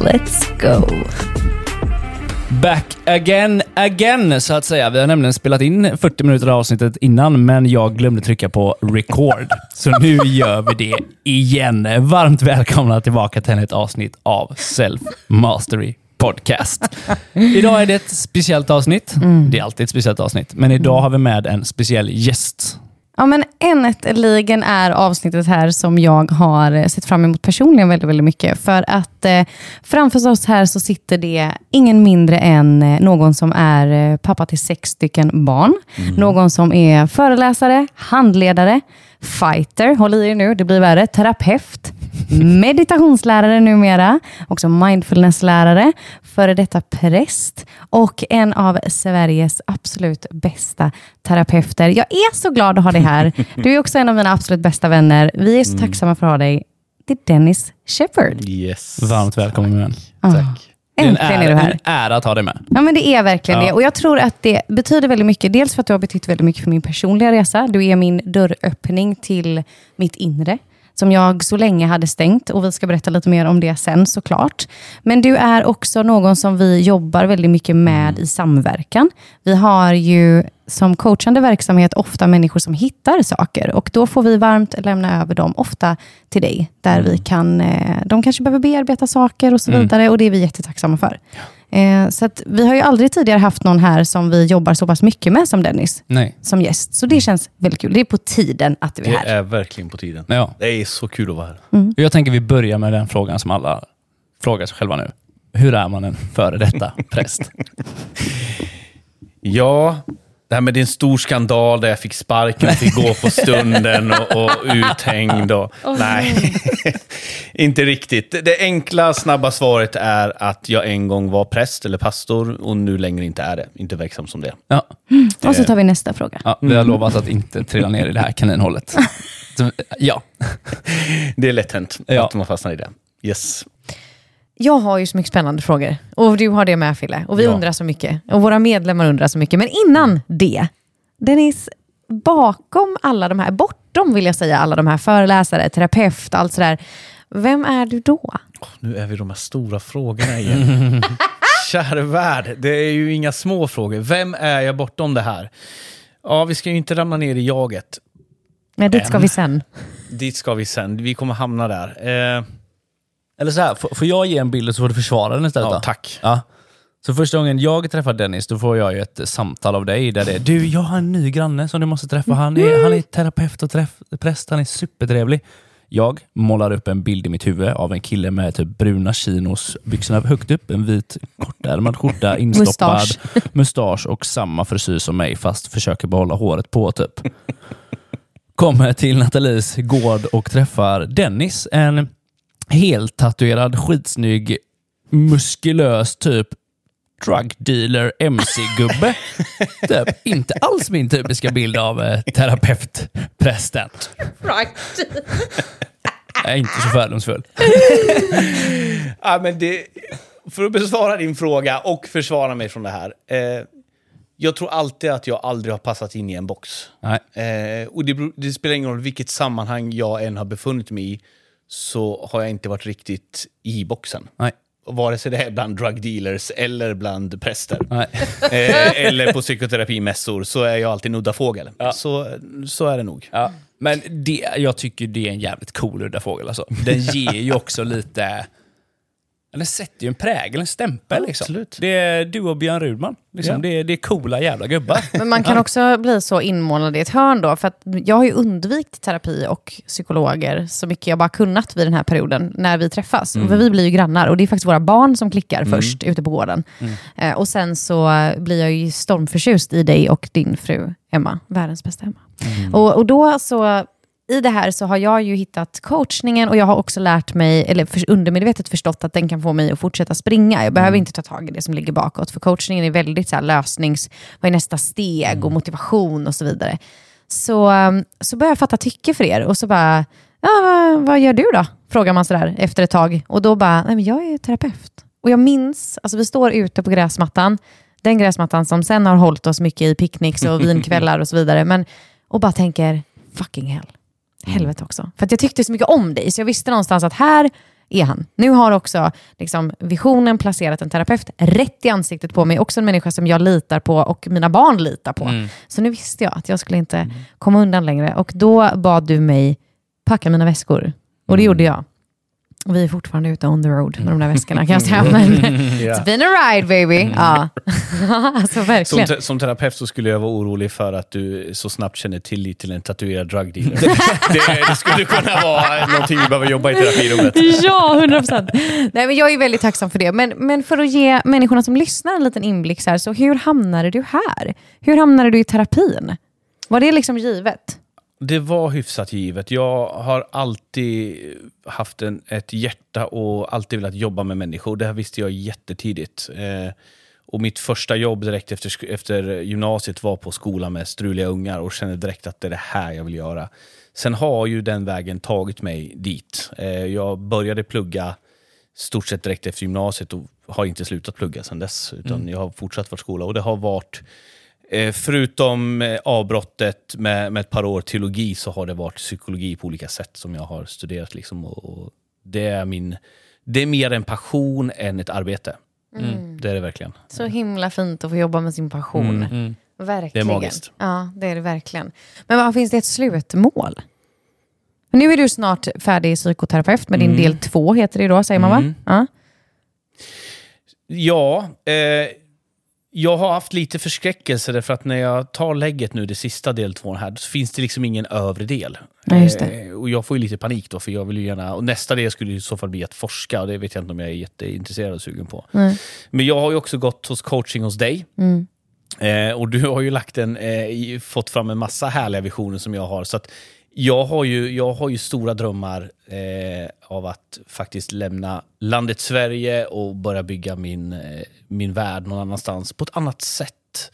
Let's go! Back again, again, så att säga. Vi har nämligen spelat in 40 minuter av avsnittet innan, men jag glömde trycka på record. Så nu gör vi det igen. Varmt välkomna tillbaka till ett avsnitt av Self Mastery Podcast. Idag är det ett speciellt avsnitt. Det är alltid ett speciellt avsnitt, men idag har vi med en speciell gäst. Ja, men äntligen är avsnittet här som jag har eh, sett fram emot personligen väldigt, väldigt mycket. För att eh, framför oss här så sitter det ingen mindre än eh, någon som är eh, pappa till sex stycken barn. Någon som är föreläsare, handledare, fighter, håll i er nu, det blir värre, terapeut, meditationslärare numera, också mindfulnesslärare, före detta präst och en av Sveriges absolut bästa terapeuter. Jag är så glad att ha dig här. Du är också en av mina absolut bästa vänner. Vi är så tacksamma för att ha dig. Det är Dennis Shepard. Yes. Varmt välkommen. Tack. Det är en Äntligen är ära, du här. en ära att ha dig med. Ja, men det är verkligen Ja. det. Och jag tror att det betyder väldigt mycket. Dels för att du har betytt väldigt mycket för min personliga resa. Du är min dörröppning till mitt inre, som jag så länge hade stängt. Och vi ska berätta lite mer om det sen såklart. Men du är också någon som vi jobbar väldigt mycket med i samverkan. Vi har ju som coachande verksamhet ofta människor som hittar saker. Och då får vi varmt lämna över dem, ofta till dig. Där vi kan, eh, de kanske behöver bearbeta saker och så vidare. Och det är vi jättetacksamma för. Eh, så att vi har ju aldrig tidigare haft någon här som vi jobbar så pass mycket med som Dennis, Nej. som gäst. Så det känns väldigt kul. Det är på tiden att du är Det här. är verkligen på tiden. Ja. Det är så kul att vara här. Jag tänker vi börjar med den frågan som alla frågar sig själva nu. Hur är man en före detta präst? Ja, det här med det är en stor skandal där jag fick sparken och fick gå på stunden och, och uthängd. Och, nej, inte riktigt. Det enkla, snabba svaret är att jag en gång var präst eller pastor och nu längre inte är det. Inte verksam som det. Ja. Och så tar vi nästa fråga. Ja, vi har lovat att inte trilla ner i det här kaninhålet. Ja. Det är lätt hänt Ja. att man fastnar i det. Yes. Jag har ju så mycket spännande frågor. Och du har det med Fille. Och vi Ja. undrar så mycket. Och våra medlemmar undrar så mycket. Men innan det, Dennis, bakom alla de här, bortom vill jag säga, alla de här föreläsare, terapeut, allt sådär. Vem är du då? Nu är vi de här stora frågorna igen. Käre värld, det är ju inga små frågor. Vem är jag bortom det här? Ja, vi ska ju inte ramla ner i jaget. Nej, dit ska vi sen. Dit ska vi sen. Vi kommer hamna där. Eh, Eller så här, får jag ge en bild så får du försvara den istället? ja, då? tack. Ja. Så första gången jag träffar Dennis, då får jag ju ett samtal av dig där det är Du, jag har en ny granne som du måste träffa. Han är, han är terapeut och träff, präst. Han är supertrevlig. Jag målar upp en bild i mitt huvud av en kille med typ bruna chinos, byxorna högt upp, en vit kortärmad skjorta, instoppad Mustasch. mustasch och samma frisyr som mig fast försöker behålla håret på typ. Kommer till Nathalies gård och träffar Dennis, en helt tatuerad, skitsnygg, muskulös typ drug dealer, MC-gubbe. typ. Inte alls min typiska bild av eh, terapeutprästen. Jag är inte så fördomsfull. Ja, men det, för att besvara din fråga och försvara mig från det här. Eh, jag tror alltid att jag aldrig har passat in i en box. Nej. Eh, och det, det spelar ingen roll vilket sammanhang jag än har befunnit mig i, så har jag inte varit riktigt i boxen. Nej. Vare sig det är bland drug dealers eller bland präster. Eh, eller på psykoterapimässor så är jag alltid en udda fågel. Ja. Så, så är det nog. Ja. Men det, jag tycker det är en jävligt cool udda fågel. Alltså. Den ger ju också lite... Den sätter ju en prägel, en stämpel. Ja, liksom. absolut. Det är du och Björn Rudman. Liksom. Ja. Det, är, det är coola jävla gubbar. Men man kan också bli så inmålad i ett hörn då. För att jag har ju undvikit terapi och psykologer så mycket jag bara kunnat vid den här perioden när vi träffas. För vi blir ju grannar och det är faktiskt våra barn som klickar först ute på gården. Eh, och sen så blir jag ju stormförtjust i dig och din fru Emma, världens bästa Emma. Och, och då så i det här så har jag ju hittat coachningen och jag har också lärt mig, eller för, undermedvetet förstått att den kan få mig att fortsätta springa. Jag behöver inte ta tag i det som ligger bakåt, för coachningen är väldigt så här, lösnings, vad är nästa steg och motivation och så vidare. Så, um, så började jag fatta tycke för er och så bara, ja, vad, vad gör du då? Frågar man sådär efter ett tag. Och då bara, nej men jag är terapeut. Och jag minns, alltså vi står ute på gräsmattan, den gräsmattan som sen har hållit oss mycket i picknicks och vinkvällar och så vidare. Men, och bara tänker, fucking hell. Helvete också. För att jag tyckte så mycket om dig, så jag visste någonstans att här är han. Nu har också liksom, visionen placerat en terapeut rätt i ansiktet på mig. Också en människa som jag litar på och mina barn litar på. Mm. Så nu visste jag att jag skulle inte komma undan längre. Och då bad du mig packa mina väskor. Och det gjorde jag. Vi är fortfarande ute on the road med de där väskorna kan jag säga. Men it's been a ride baby. Ja, alltså Som, verkligen. te- som terapeut så skulle jag vara orolig för att du så snabbt känner tillit till en tatuerad drug dealer. det, det skulle kunna vara någonting vi behöver jobba i terapirummet. Ja, 100 procent. Jag är väldigt tacksam för det. Men, men för att ge människorna som lyssnar en liten inblick, så, här, så hur hamnade du här? Hur hamnade du i terapin? Var det liksom givet? Det var hyfsat givet. Jag har alltid haft en, ett hjärta och alltid velat jobba med människor. Det här visste jag jättetidigt. Eh, och mitt första jobb direkt efter, efter gymnasiet var på skolan med struliga ungar och kände direkt att det är det här jag vill göra. Sen har ju den vägen tagit mig dit. Eh, jag började plugga stort sett direkt efter gymnasiet och har inte slutat plugga sedan dess. Utan jag har fortsatt vara skola och det har varit Eh, förutom eh, avbrottet med, med ett par år teologi så har det varit psykologi på olika sätt som jag har studerat. Liksom, och, och det, är min, det är mer en passion än ett arbete. Det är det verkligen. Så himla fint att få jobba med sin passion. Verkligen. Det är magiskt. Ja, det är det verkligen. Men vad finns det ett slutmål? Nu är du snart färdig psykoterapeut med din del två, heter det då, säger man va? Ja. Ja, eh, jag har haft lite förskräckelse därför att när jag tar lägget nu, det sista del två här, så finns det liksom ingen övre del. Eh, och jag får ju lite panik då, för jag vill ju gärna... Och nästa del skulle i så fall bli att forska, och det vet jag inte om jag är jätteintresserad och sugen på. Nej. Men jag har ju också gått hos coaching hos dig. Mm. Eh, och du har ju lagt en, eh, fått fram en massa härliga visioner som jag har. Så att jag, har ju, jag har ju stora drömmar eh, av att faktiskt lämna landet Sverige och börja bygga min, eh, min värld någon annanstans på ett annat sätt.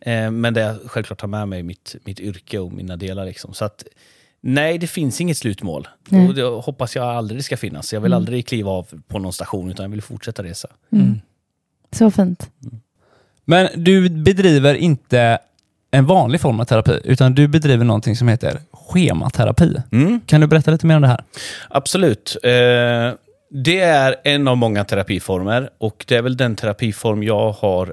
Eh, men det jag självklart har med mig mitt, mitt yrke och mina delar. Liksom. Så att, nej, det finns inget slutmål. Och det hoppas jag aldrig ska finnas. Jag vill aldrig kliva av på någon station, utan jag vill fortsätta resa. Så fint. Men du bedriver inte en vanlig form av terapi, utan du bedriver någonting som heter schematerapi. Mm. Kan du berätta lite mer om det här? Absolut. Eh, det är en av många terapiformer och det är väl den terapiform jag har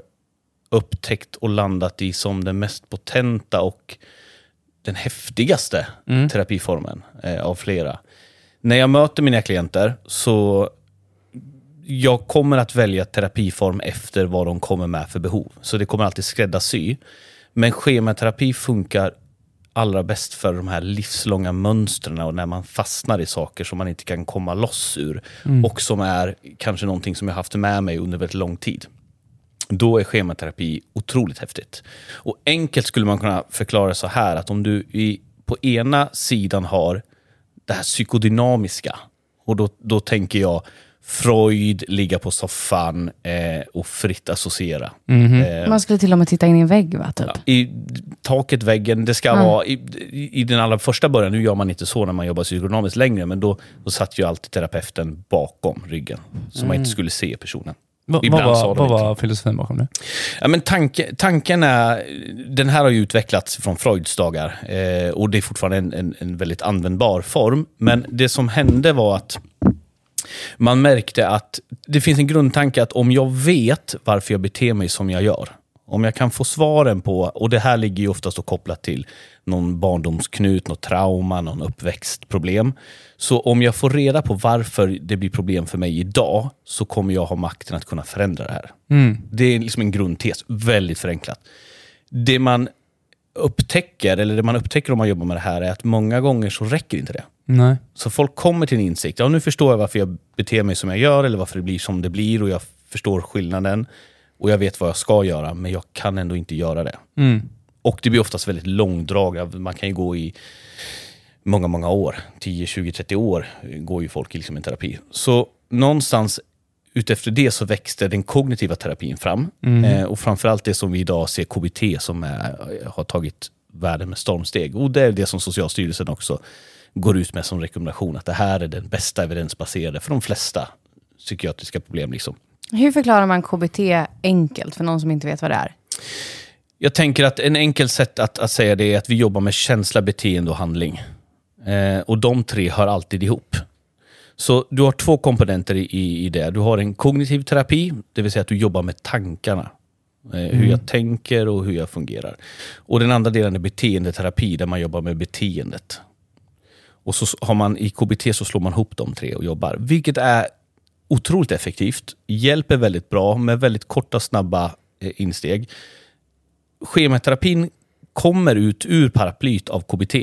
upptäckt och landat i som den mest potenta och den häftigaste terapiformen eh, av flera. När jag möter mina klienter så jag kommer att välja terapiform efter vad de kommer med för behov. Så det kommer alltid skräddarsy. Men schematerapi funkar allra bäst för de här livslånga mönstren och när man fastnar i saker som man inte kan komma loss ur. Och som är kanske någonting som jag haft med mig under väldigt lång tid. Då är schematerapi otroligt häftigt. Och enkelt skulle man kunna förklara så här att om du i, på ena sidan har det här psykodynamiska och då, då tänker jag Freud, ligga på soffan eh, och fritt associera. Eh, Man skulle till och med titta in i en vägg va? Typ. i taket, väggen, det ska vara i, i, i den allra första början, nu gör man inte så när man jobbar psykodynamiskt längre, men då, då satt ju alltid terapeuten bakom ryggen, så man inte skulle se personen. Va, vad Ibland sa var, vad var filosofin bakom det? Ja, men tanke, tanken är, den här har ju utvecklats från Freuds dagar eh, och det är fortfarande en, en, en väldigt användbar form. Men det som hände var att man märkte att det finns en grundtanke att om jag vet varför jag beter mig som jag gör, om jag kan få svaren på, och det här ligger ju oftast då kopplat till någon barndomsknut, något trauma, någon uppväxtproblem. Så om jag får reda på varför det blir problem för mig idag, så kommer jag ha makten att kunna förändra det här. Det är liksom en grundtes, väldigt förenklat. Det man upptäcker, eller det man upptäcker om man jobbar med det här, är att många gånger så räcker inte det. Nej. Så folk kommer till en insikt. Ja, nu förstår jag varför jag beter mig som jag gör eller varför det blir som det blir och jag förstår skillnaden. Och jag vet vad jag ska göra, men jag kan ändå inte göra det. Mm. Och det blir oftast väldigt långdraget. Man kan ju gå i många, många år. 10, 20, 30 år går ju folk i liksom en terapi. Så någonstans utefter det så växte den kognitiva terapin fram. Eh, och framförallt det som vi idag ser KBT som är, har tagit världen med stormsteg. Och det är det som Socialstyrelsen också går ut med som rekommendation. Att det här är den bästa evidensbaserade för de flesta psykiatriska problem. Liksom. Hur förklarar man KBT enkelt för någon som inte vet vad det är? Jag tänker att en enkel sätt att, att säga det är att vi jobbar med känsla, beteende och handling. Eh, och de tre hör alltid ihop. Så du har två komponenter i, i, det. Du har en kognitiv terapi, det vill säga att du jobbar med tankarna. Eh, Hur jag tänker och hur jag fungerar. Och den andra delen är beteendeterapi, där man jobbar med beteendet. Och så har man i KBT så slår man ihop de tre och jobbar. Vilket är otroligt effektivt, hjälper väldigt bra med väldigt korta, snabba eh, insteg. Schematerapin kommer ut ur paraplyt av KBT.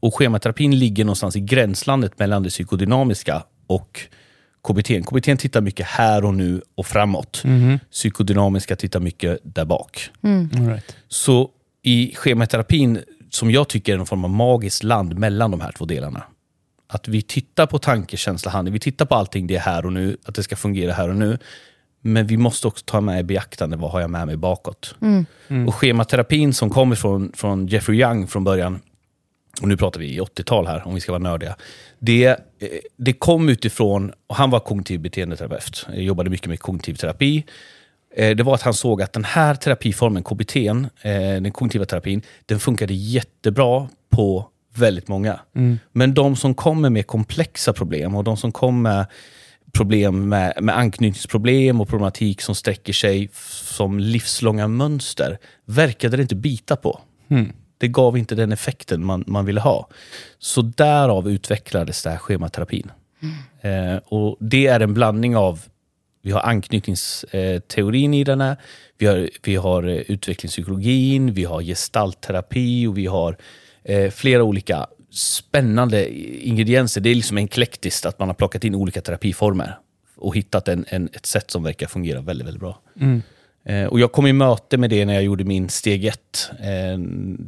Och schematerapin ligger någonstans i gränslandet mellan det psykodynamiska och KBT. KBT tittar mycket här och nu och framåt. Psykodynamiska tittar mycket där bak. All right. Så i schematerapin, som jag tycker är en form av magiskt land mellan de här två delarna. Att vi tittar på tanke, känsla, handling. Vi tittar på allting, det är här och nu, att det ska fungera här och nu. Men vi måste också ta med i beaktande, vad har jag med mig bakåt? Och schematerapin som kommer från, från Jeffrey Young från början, och nu pratar vi i 80-tal här om vi ska vara nördiga. Det, eh, det kom utifrån, och han var kognitiv beteendeterapeut, Jag jobbade mycket med kognitiv terapi. Eh, Det var att han såg att den här terapiformen, KBT, eh, den kognitiva terapin, den funkade jättebra på väldigt många. Men de som kommer med komplexa problem och de som kommer med problem med, med anknytningsproblem och problematik som sträcker sig som livslånga mönster, verkade det inte bita på. Det gav inte den effekten man, man ville ha. Så därav utvecklades det här schematerapin. Eh, och det är en blandning av, vi har anknytningsteorin i den här, vi har, vi har eh, utvecklingspsykologin, vi har gestaltterapi och vi har eh, flera olika spännande ingredienser. Det är liksom enklektiskt att man har plockat in olika terapiformer och hittat en, en, ett sätt som verkar fungera väldigt, väldigt bra. Eh, och jag kom i möte med det när jag gjorde min steg ett eh,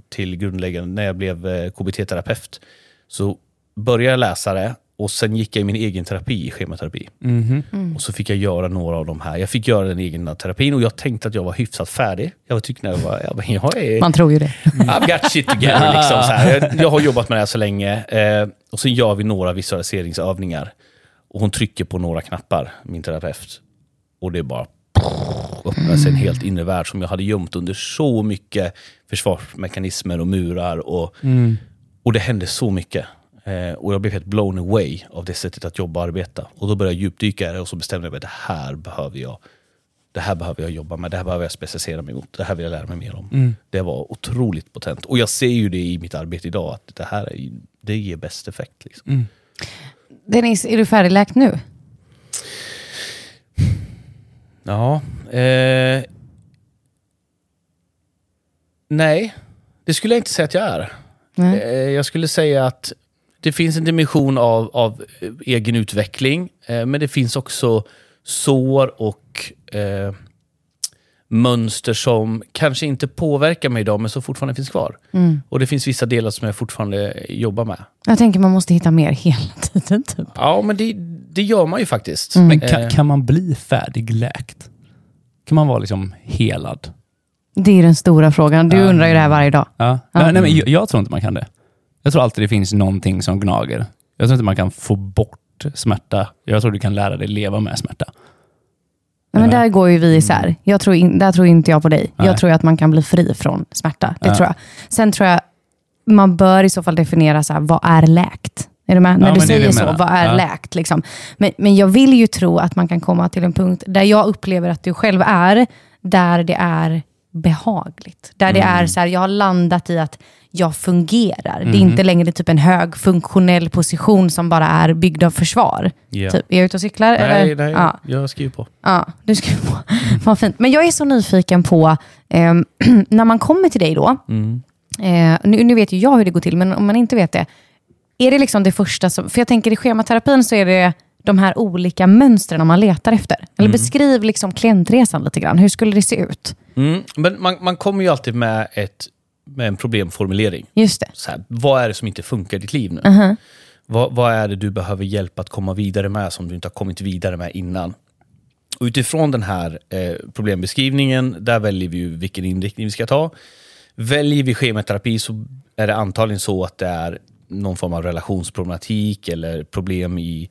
till grundläggande, när jag blev eh, KBT-terapeut. Så började jag läsa det och sen gick jag i min egen terapi, i schematerapi. Och så fick jag göra några av de här. Jag fick göra den egna terapin och jag tänkte att jag var hyfsat färdig. Jag tyckte när jag var, jag, jag är, Man tror ju det. I've got shit together. Liksom, så här. Jag, jag har jobbat med det här så länge. Eh, och sen gör vi några visualiseringsövningar. Och hon trycker på några knappar, min terapeut. Och det är bara öppnar sig en helt inre värld som jag hade gömt under så mycket försvarsmekanismer och murar. Och, och det hände så mycket. Eh, och jag blev helt blown away av det sättet att jobba och arbeta. Och då började jag djupdyka i det och så bestämde jag mig att det här behöver jag det här behöver jag jobba med, det här behöver jag specialisera mig mot, det här vill jag lära mig mer om. Det var otroligt potent. Och jag ser ju det i mitt arbete idag, att det här är, det ger bäst effekt. Liksom. Dennis, är du färdigläkt nu? Ja. Eh, nej, det skulle jag inte säga att jag är. Nej. Eh, jag skulle säga att det finns en dimension av, av eh, egen utveckling, eh, men det finns också sår och eh, mönster som kanske inte påverkar mig idag, men som fortfarande finns kvar. Och det finns vissa delar som jag fortfarande jobbar med. Jag tänker man måste hitta mer hela tiden. Typ. Ja, men det, det gör man ju faktiskt. Men kan, Eh, kan man bli färdigläkt? Kan man vara liksom helad? Det är den stora frågan. Du undrar ju det här varje dag. Ja. Nej, nej, men jag, jag tror inte man kan det. Jag tror alltid det finns någonting som gnager. Jag tror inte man kan få bort smärta. Jag tror du kan lära dig leva med smärta. Nej, men där går ju vi isär. Jag tror in, där tror inte jag på dig. Nej. Jag tror att man kan bli fri från smärta. Det Ja. tror jag. Sen tror jag man bör i så fall definiera så här, vad är läkt? Är du med? När men du det det säger så, vad är Ja. läkt? Liksom. Men, men jag vill ju tro att man kan komma till en punkt där jag upplever att du själv är, där det är behagligt. Där det Mm. är så här, jag har landat i att jag fungerar. Det är Mm. inte längre typ en hög funktionell position som bara är byggd av försvar. Ja. Typ, är jag ute och cyklar? Nej, eller? nej, Ja. jag skriver på. Ja, du ska på. Vad fint. Men jag är så nyfiken på, ehm, när man kommer till dig då, eh, nu, nu vet ju jag hur det går till, men om man inte vet det, är det liksom det första som, för jag tänker i schematerapin så är det de här olika mönstren man letar efter. Eller beskriv liksom klientresan lite grann, hur skulle det se ut? Mm, men man, man kommer ju alltid med ett med en problemformulering. Just det. Så här, vad är det som inte funkar i ditt liv nu? Uh-huh. Vad, vad är det du behöver hjälp att komma vidare med som du inte har kommit vidare med innan? Och utifrån den här eh, problembeskrivningen, där väljer vi ju vilken inriktning vi ska ta. Väljer vi schematerapi så är det antagligen så att det är någon form av relationsproblematik eller problem i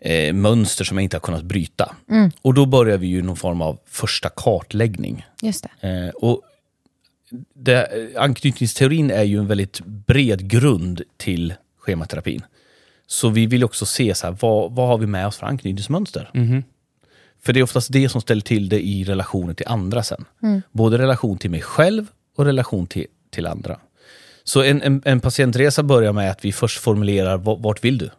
eh, mönster som jag inte har kunnat bryta. Och då börjar vi ju någon form av första kartläggning. Just det. Eh, och det, anknytningsteorin är ju en väldigt bred grund till schematerapin. Så vi vill också se så här, vad, vad har vi med oss för anknytningsmönster. För det är oftast det som ställer till det i relationer till andra sen. Både relation till mig själv och relation till, till andra. Så en, en, en patientresa börjar med att vi först formulerar va- vart vill du?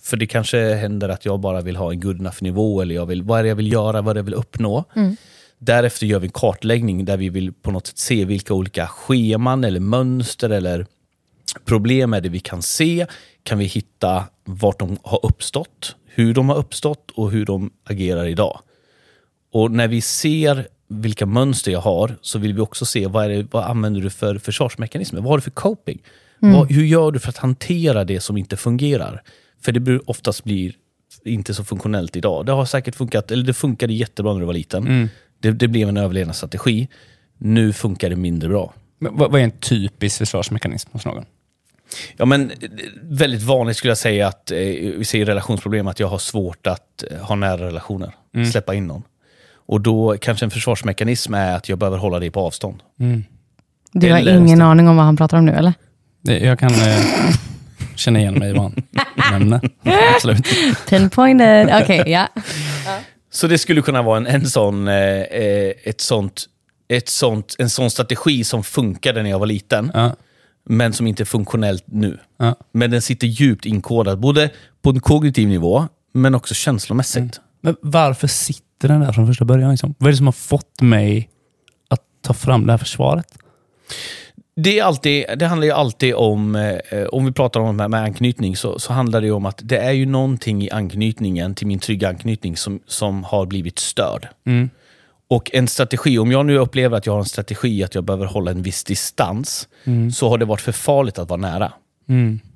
För det kanske händer att jag bara vill ha en good enough nivå eller jag vill, vad är det jag vill göra, vad är det jag vill uppnå. Därefter gör vi en kartläggning där vi vill på något sätt se vilka olika scheman eller mönster eller problem är det vi kan se. Kan vi hitta vart de har uppstått, hur de har uppstått och hur de agerar idag. Och när vi ser vilka mönster jag har så vill vi också se vad, är det, vad använder du för försvarsmekanismer? Vad har du för coping? Vad, hur gör du för att hantera det som inte fungerar? För det blir- oftast blir inte så funktionellt idag. Det har säkert funkat, eller det funkade jättebra när du var liten. Det, det blev en överlevnadsstrategi. Nu funkar det mindre bra. Men vad, vad är en typisk försvarsmekanism hos någon? Ja, men eh, väldigt vanligt skulle jag säga att eh, vi ser i relationsproblem att jag har svårt att eh, ha nära relationer. Släppa in någon. Och då kanske en försvarsmekanism är att jag behöver hålla dig på avstånd. Du har Eller- ingen aning om vad han pratar om nu, eller? Det, jag kan eh, känna igen mig i vad han nämner. Absolut. Pinpointed. Okej, ja. Så det skulle kunna vara en, en sån, eh, eh, ett sånt, ett sånt, en sån strategi som funkade när jag var liten, Ja, men som inte är funktionellt nu. ja. Men den sitter djupt inkodad, både på en kognitiv nivå, men också känslomässigt. Men varför sitter den där från första början? Liksom? Vad är det som har fått mig att ta fram det här försvaret? Det, är alltid, det handlar ju alltid om, eh, om vi pratar om det här med anknytning, så, så handlar det om att det är ju någonting i anknytningen till min trygga anknytning som, som har blivit störd. Och en strategi, om jag nu upplever att jag har en strategi att jag behöver hålla en viss distans, så har det varit för farligt att vara nära.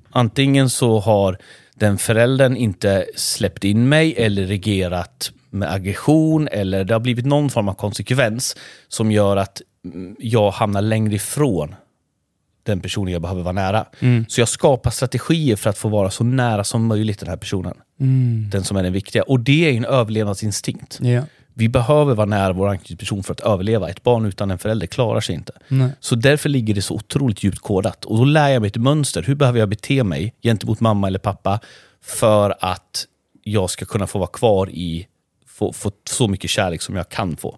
Antingen så har den föräldern inte släppt in mig eller reagerat med aggression eller det har blivit någon form av konsekvens som gör att mm, jag hamnar längre ifrån den personen jag behöver vara nära. Så jag skapar strategier för att få vara så nära som möjligt den här personen. Den som är den viktiga. Och det är en överlevnadsinstinkt. Ja. Vi behöver vara nära vår anknytningsperson för att överleva. Ett barn utan en förälder klarar sig inte. Nej. Så därför ligger det så otroligt djupt kodat. Och då lär jag mig ett mönster. Hur behöver jag bete mig gentemot mamma eller pappa för att jag ska kunna få vara kvar i, få, få så mycket kärlek som jag kan få.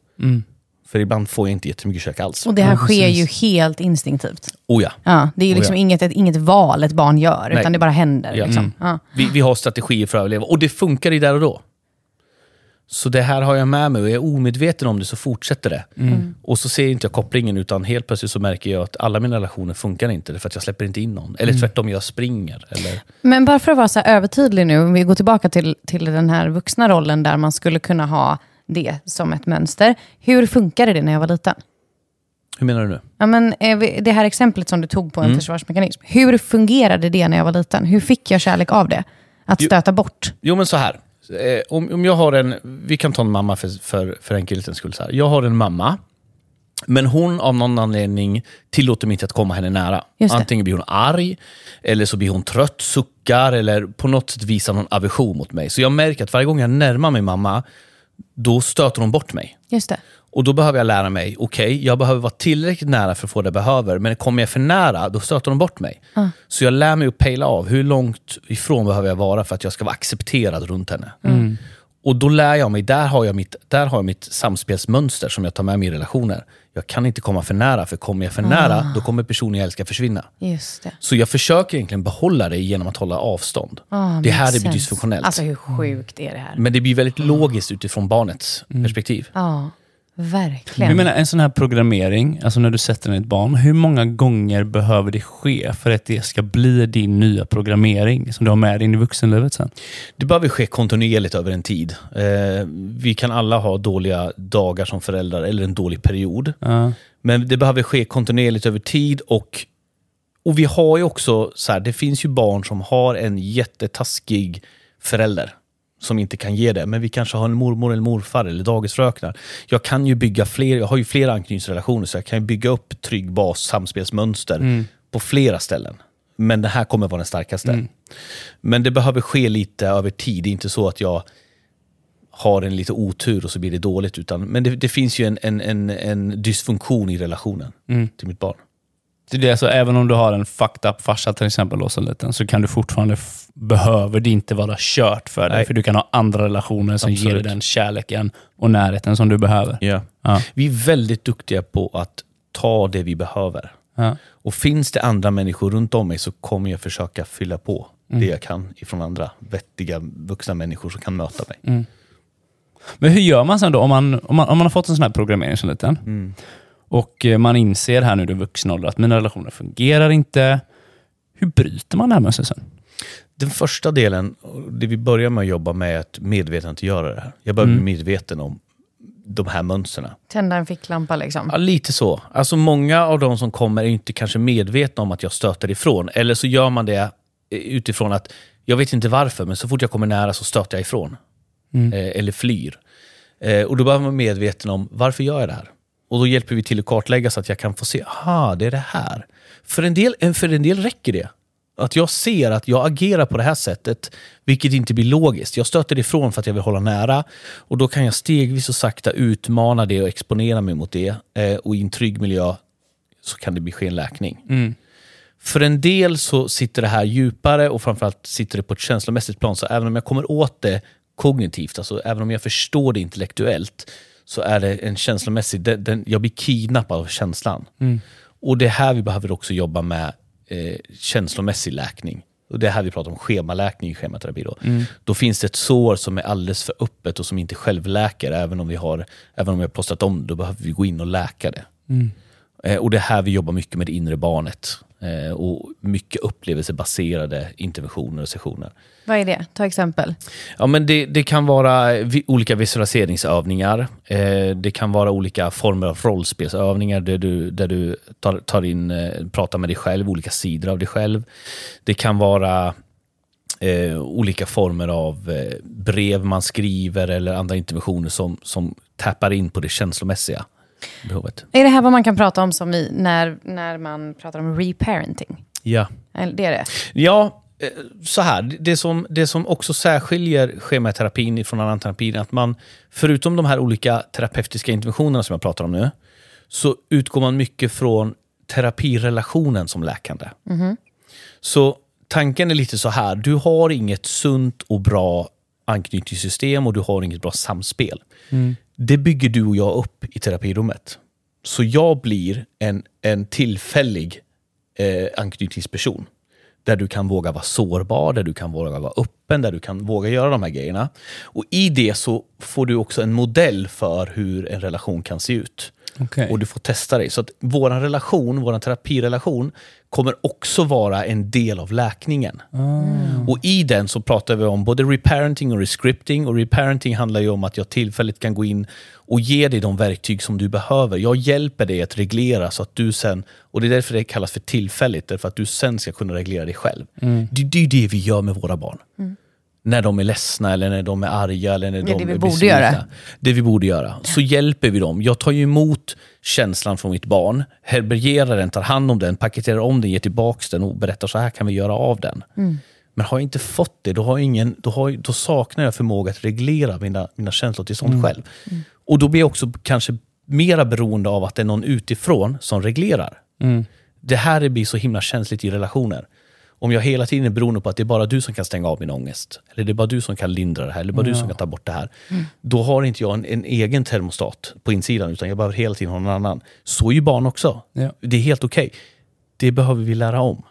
För ibland får jag inte jättemycket kärlek alls. Och det här Ja, sker ju precis. helt instinktivt. Oh ja. Ja, det är ju Oh, liksom ja. inget, ett, inget val ett barn gör, Nej. utan det bara händer. Ja. Liksom. Ja. Vi, vi har strategier för att överleva. Och det funkar i där och då. Så det här har jag med mig och jag är omedveten om det så fortsätter det. Och så ser inte jag kopplingen utan helt plötsligt så märker jag att alla mina relationer funkar inte för att jag släpper inte in någon. Eller tvärtom, jag springer. Eller... Men bara för att vara så här övertydlig nu, om vi går tillbaka till, till den här vuxna rollen där man skulle kunna ha det som ett mönster. Hur funkade det när jag var liten? Hur menar du nu? Ja, men, eh, det här exemplet som du tog på en Mm. försvarsmekanism. Hur fungerade det när jag var liten? Hur fick jag kärlek av det? Att Jo. stöta bort? Jo men så här. Eh, om, om jag har en, vi kan ta en mamma för, för, för enkelhetens skull. Så här. Jag har en mamma, men hon av någon anledning tillåter mig inte att komma henne nära. Antingen blir hon arg, eller så blir hon trött, suckar, eller på något sätt visar någon aversion mot mig. Så jag märker att varje gång jag närmar mig mamma, då stöter hon bort mig. Just det. Och då behöver jag lära mig, okej, jag behöver vara tillräckligt nära för att få det jag behöver, men kommer jag för nära, då stöter de bort mig. Så jag lär mig att pejla av, hur långt ifrån behöver jag vara för att jag ska vara accepterad runt henne. Och då lär jag mig, där har jag, mitt, där har jag mitt samspelsmönster som jag tar med mig i relationer. Jag kan inte komma för nära, för kommer jag för nära, då kommer personen jag älskar försvinna. Just det. Så jag försöker egentligen behålla det genom att hålla avstånd. Ah, det är här det blir dysfunktionellt. Alltså hur sjukt är det här? Men det blir väldigt logiskt utifrån barnets perspektiv. Verkligen. Jag menar, en sån här programmering, alltså när du sätter in ett barn, hur många gånger behöver det ske för att det ska bli din nya programmering som du har med dig in i vuxenlivet sen? Det behöver ske kontinuerligt över en tid. Eh, vi kan alla ha dåliga dagar som föräldrar eller en dålig period. Ja. Men det behöver ske kontinuerligt över tid och, och vi har ju också, så här, det finns ju barn som har en jättetaskig förälder som inte kan ge det. Men vi kanske har en mormor eller morfar eller dagisfröknar. Jag kan ju bygga fler, jag har ju flera anknytningsrelationer så jag kan ju bygga upp trygg bas, samspelsmönster på flera ställen. Men det här kommer vara den starkaste. Men det behöver ske lite över tid. Det är inte så att jag har en lite otur och så blir det dåligt. Utan, men det, det finns ju en, en, en, en dysfunktion i relationen till mitt barn. Det är det, alltså, även om du har en fucked up farsa till exempel, då, som liten, så kan du fortfarande, behöver det inte vara kört för dig. Nej. För du kan ha andra relationer som ger dig Absolut. den kärleken och närheten som du behöver. Ja. Ja. Vi är väldigt duktiga på att ta det vi behöver. Ja. Och finns det andra människor runt om mig så kommer jag försöka fylla på det jag kan ifrån andra vettiga vuxna människor som kan möta mig. Men hur gör man sen då om man, om man, om man har fått en sån här programmering som liten och eh, man inser här nu i vuxen ålder att mina relationer fungerar inte. Hur bryter man det här mönstret sen? Den första delen, det vi börjar med att jobba med är att medvetandegöra det här. Jag börjar bli medveten om de här mönstren. Tända en ficklampa liksom. Ja, lite så. Alltså många av de som kommer är inte kanske medvetna om att jag stöter ifrån. Eller så gör man det eh, utifrån att, jag vet inte varför, men så fort jag kommer nära så stöter jag ifrån. Eh, eller flyr. Eh, och då behöver man vara medveten om, varför gör jag det här? Och då hjälper vi till att kartlägga så att jag kan få se, aha, det är det här. För en del, eh, för en del räcker det. Att jag ser att jag agerar på det här sättet, vilket inte blir logiskt. Jag stöter ifrån för att jag vill hålla nära. Och då kan jag stegvis och sakta utmana det och exponera mig mot det. Eh, och i en trygg miljö så kan det bli ske en läkning. För en del så sitter det här djupare och framförallt sitter det på ett känslomässigt plan. Så även om jag kommer åt det kognitivt, alltså även om jag förstår det intellektuellt, så är det en känslomässig, den, den, jag blir kidnappad av känslan. Och det är här vi behöver också jobba med eh, känslomässig läkning. Och det är här vi pratar om schemaläkning i schematerapi. Då. då finns det ett sår som är alldeles för öppet och som inte självläker. Även om vi har, även om vi har plåstrat om då behöver vi gå in och läka det. Eh, och det är här vi jobbar mycket med det inre barnet. Eh, och mycket upplevelsebaserade interventioner och sessioner. Vad är det? Ta exempel. Ja, men det, det kan vara olika visualiseringsövningar. Eh, det kan vara olika former av rollspelsövningar där du, där du tar, tar in, eh, pratar med dig själv, olika sidor av dig själv. Det kan vara eh, olika former av eh, brev man skriver eller andra interventioner som, som tappar in på det känslomässiga behovet. Är det här vad man kan prata om som i, när, när man pratar om reparenting? Ja. Det är det? Ja, eh, så här. Det som, det som också särskiljer schematerapin från annan terapi är att man, förutom de här olika terapeutiska interventionerna som jag pratar om nu, så utgår man mycket från terapirelationen som läkande. Så tanken är lite så här, du har inget sunt och bra anknytningssystem och du har inget bra samspel. Det bygger du och jag upp i terapirummet. Så jag blir en, en tillfällig eh, anknytningsperson. Där du kan våga vara sårbar, där du kan våga vara öppen, där du kan våga göra de här grejerna. Och i det så får du också en modell för hur en relation kan se ut. Okej. Och du får testa dig. Så att vår relation, vår terapirelation, kommer också vara en del av läkningen. Och i den så pratar vi om både reparenting och rescripting. Och reparenting handlar ju om att jag tillfälligt kan gå in och ge dig de verktyg som du behöver. Jag hjälper dig att reglera så att du sen, och det är därför det kallas för tillfälligt, därför att du sen ska kunna reglera dig själv. Det, det är det vi gör med våra barn. När de är ledsna, eller när de är arga, eller när de är det vi är borde besvikna. göra. Det vi borde göra. Så hjälper vi dem. Jag tar ju emot känslan från mitt barn, herbergerar den, tar hand om den, paketerar om den, ger tillbaka den och berättar så här kan vi göra av den. Men har jag inte fått det, då, har jag ingen, då, har, då saknar jag förmåga att reglera mina, mina känslotillstånd själv. Och då blir jag också kanske mera beroende av att det är någon utifrån som reglerar. Det här blir så himla känsligt i relationer. Om jag hela tiden är beroende på att det är bara du som kan stänga av min ångest, eller det är bara du som kan lindra det här, eller bara du som kan ta bort det här. Då har inte jag en, en egen termostat på insidan, utan jag behöver hela tiden ha någon annan. Så är ju barn också. Ja. Det är helt okej. Det behöver vi lära om.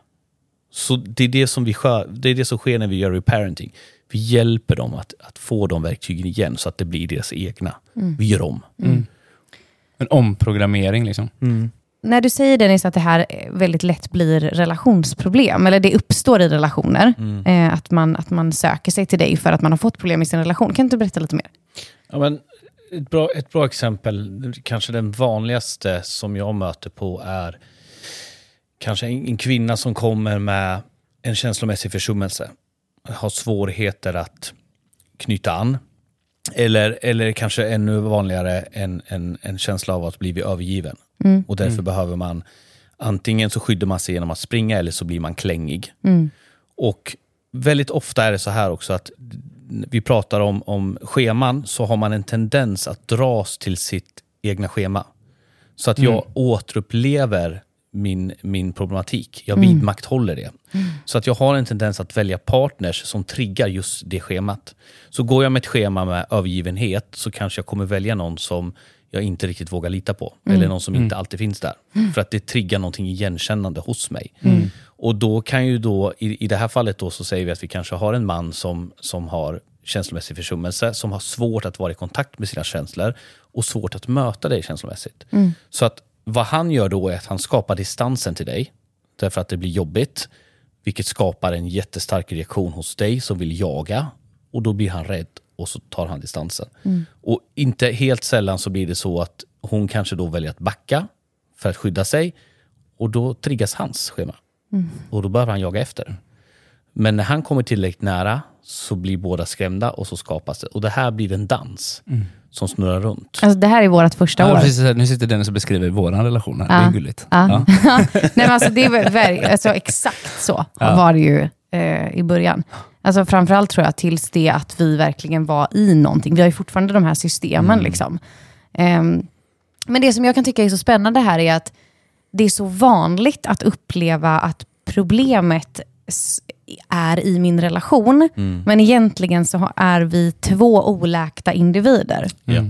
Så det är det som, vi det är det som sker när vi gör reparenting. Vi hjälper dem att, att få de verktygen igen så att det blir deras egna. Vi gör om. En omprogrammering liksom. När du säger Dennis att det här eh, väldigt lätt blir relationsproblem, eller det uppstår i relationer, eh, att, man, att man söker sig till dig för att man har fått problem i sin relation. Kan du inte berätta lite mer? Ja, men ett, bra, ett bra exempel, kanske den vanligaste som jag möter på är kanske en, en kvinna som kommer med en känslomässig försummelse. Har svårigheter att knyta an. Eller, eller kanske ännu vanligare en, en, en känsla av att bli övergiven. Och därför behöver man antingen så skyddar man sig genom att springa eller så blir man klängig. Och väldigt ofta är det så här också att vi pratar om, om scheman, så har man en tendens att dras till sitt egna schema. Så att jag återupplever min, min problematik. Jag vidmakthåller det. Så att jag har en tendens att välja partners som triggar just det schemat. Så går jag med ett schema med övergivenhet så kanske jag kommer välja någon som jag inte riktigt vågar lita på. Eller någon som inte alltid finns där. För att det triggar någonting igenkännande hos mig. Och då kan ju då, i, i det här fallet då så säger vi att vi kanske har en man som, som har känslomässig försummelse, som har svårt att vara i kontakt med sina känslor och svårt att möta dig känslomässigt. Så att vad han gör då är att han skapar distansen till dig, därför att det blir jobbigt, vilket skapar en jättestark reaktion hos dig som vill jaga och då blir han rädd och så tar han distansen. Och inte helt sällan så blir det så att hon kanske då väljer att backa för att skydda sig och då triggas hans schema. Och då behöver han jaga efter. Men när han kommer tillräckligt nära så blir båda skrämda och så skapas det. Och det här blir en dans som snurrar runt. Alltså, det här är vårt första Ja, år. precis, nu sitter Dennis och beskriver vår relation här. Det är gulligt. Ja. Ja. Nej, men alltså, det är alltså, exakt så var det ju eh, i början. Alltså, framförallt tror jag tills det att vi verkligen var i någonting. Vi har ju fortfarande de här systemen. Liksom. Ehm, men det som jag kan tycka är så spännande här är att det är så vanligt att uppleva att problemet är i min relation, men egentligen så är vi två oläkta individer. Ja.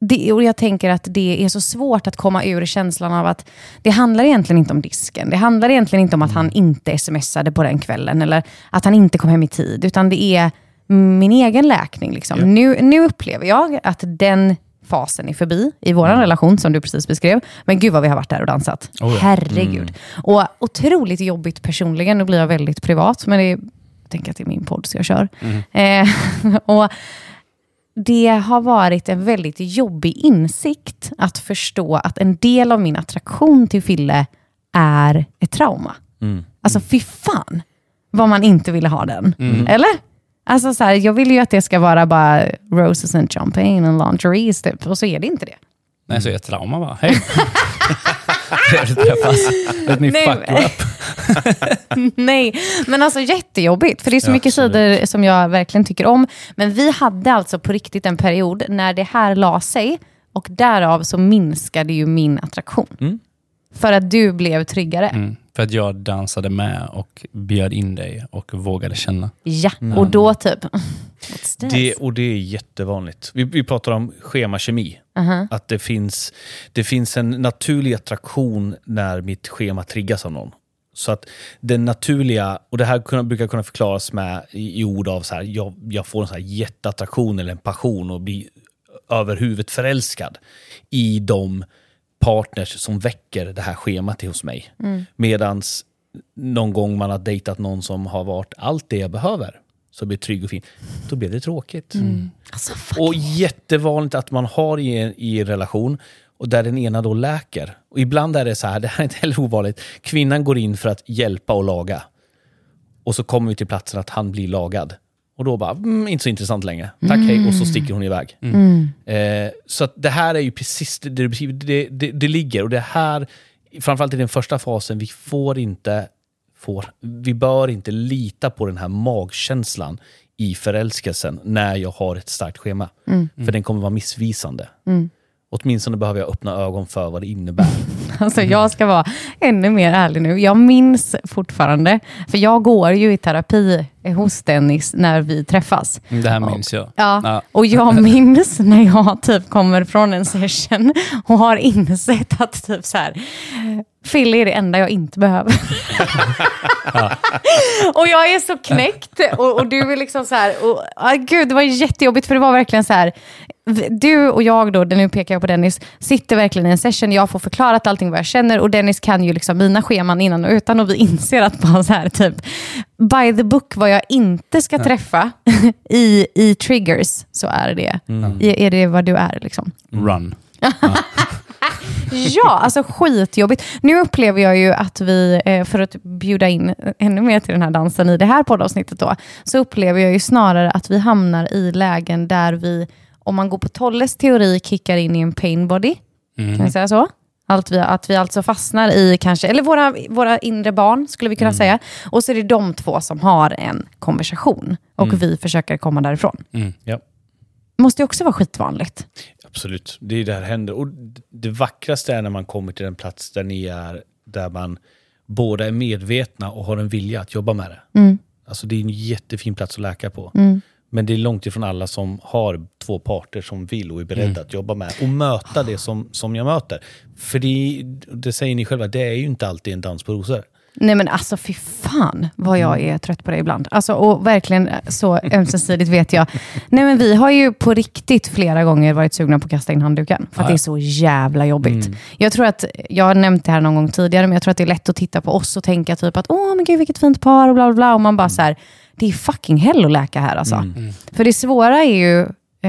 Det, och jag tänker att det är så svårt att komma ur känslan av att det handlar egentligen inte om disken. Det handlar egentligen inte om att han inte smsade på den kvällen eller att han inte kom hem i tid, utan det är min egen läkning. Liksom. Nu, nu upplever jag att den fasen är förbi i vår relation, som du precis beskrev. Men gud vad vi har varit där och dansat. Oh ja. Herregud. Och otroligt jobbigt personligen. Nu blir jag väldigt privat, men det är, jag tänker att det är min podd, så jag kör. Eh, och det har varit en väldigt jobbig insikt att förstå att en del av min attraktion till Fille är ett trauma. Alltså fy fan vad man inte ville ha den. Eller? Alltså så här, jag vill ju att det ska vara bara roses and champagne and lingeries typ. Och så är det inte det. Nej, så är jag trauma bara. Hej! Träffas. Let me Nej, fuck you men- up. Nej, men alltså jättejobbigt. För det är så Ja, mycket absolut. sidor som jag verkligen tycker om. Men vi hade alltså på riktigt en period när det här la sig och därav så minskade ju min attraktion. För att du blev tryggare. Mm, för att jag dansade med och bjöd in dig och vågade känna. Ja, och då typ... Det, och det är jättevanligt. Vi, vi pratar om schemakemi. Att det finns, det finns en naturlig attraktion när mitt schema triggas av någon. Så att den naturliga, och det här kunna, brukar kunna förklaras med i, i ord av så här, jag, jag får en så här jätteattraktion eller en passion och blir över huvudet förälskad i de partners som väcker det här schemat hos mig. Medans någon gång man har dejtat någon som har varit allt det jag behöver, så blir trygg och fin, då blir det tråkigt. Alltså, fuck. Och jättevanligt att man har i en, i en relation och där den ena då läker. Och ibland är det så här, det här är inte heller ovanligt, kvinnan går in för att hjälpa och laga. Och så kommer vi till platsen att han blir lagad. Och då bara, mm, inte så intressant längre. Tack, hej. Och så sticker hon iväg. Eh, så att det här är ju precis det det, det, det det ligger. Och det här, framförallt i den första fasen, vi får inte, får, vi bör inte lita på den här magkänslan i förälskelsen när jag har ett starkt schema. För den kommer vara missvisande. Åtminstone behöver jag öppna ögon för vad det innebär. Alltså, jag ska vara ännu mer ärlig nu. Jag minns fortfarande, för jag går ju i terapi hos Dennis när vi träffas. Mm, Det här minns jag. Ja, Ja. och jag minns när jag typ kommer från en session och har insett att typ så här, Fille är det enda jag inte behöver. och jag är så knäckt och, och du är liksom så här, och, ah, gud det var jättejobbigt för det var verkligen så här, du och jag då, nu pekar jag på Dennis, sitter verkligen i en session, jag får förklarat allting vad jag känner och Dennis kan ju liksom mina scheman innan och utan och vi inser att bara så här typ, by the book vad jag inte ska träffa i, i triggers, så är det, I, är det vad du är liksom. Run. Ja, alltså skitjobbigt. Nu upplever jag ju att vi, eh, för att bjuda in ännu mer till den här dansen i det här poddavsnittet då, så upplever jag ju snarare att vi hamnar i lägen där vi, om man går på Tolles teori, kickar in i en pain body. Kan jag säga så? Allt vi, att vi alltså fastnar i kanske, eller våra, våra inre barn skulle vi kunna säga. Och så är det de två som har en konversation och vi försöker komma därifrån. Ja. Måste ju också vara skitvanligt. Absolut, det är det här händer. Och det vackraste är när man kommer till en plats där ni är, där man båda är medvetna och har en vilja att jobba med det. Alltså det är en jättefin plats att läka på. Men det är långt ifrån alla som har två parter som vill och är beredda att jobba med och möta det som, som jag möter. För det, det säger ni själva, det är ju inte alltid en dans på rosor. Nej men alltså fy fan vad jag är trött på det ibland. Alltså, och verkligen så ömsesidigt vet jag. Nej men vi har ju på riktigt flera gånger varit sugna på att kasta in handduken. För att det är så jävla jobbigt. Jag tror att, jag har nämnt det här någon gång tidigare, men jag tror att det är lätt att titta på oss och tänka typ att åh men gud vilket fint par och bla bla bla. Och man bara så här, det är fucking hell att läka här alltså. För det svåra är ju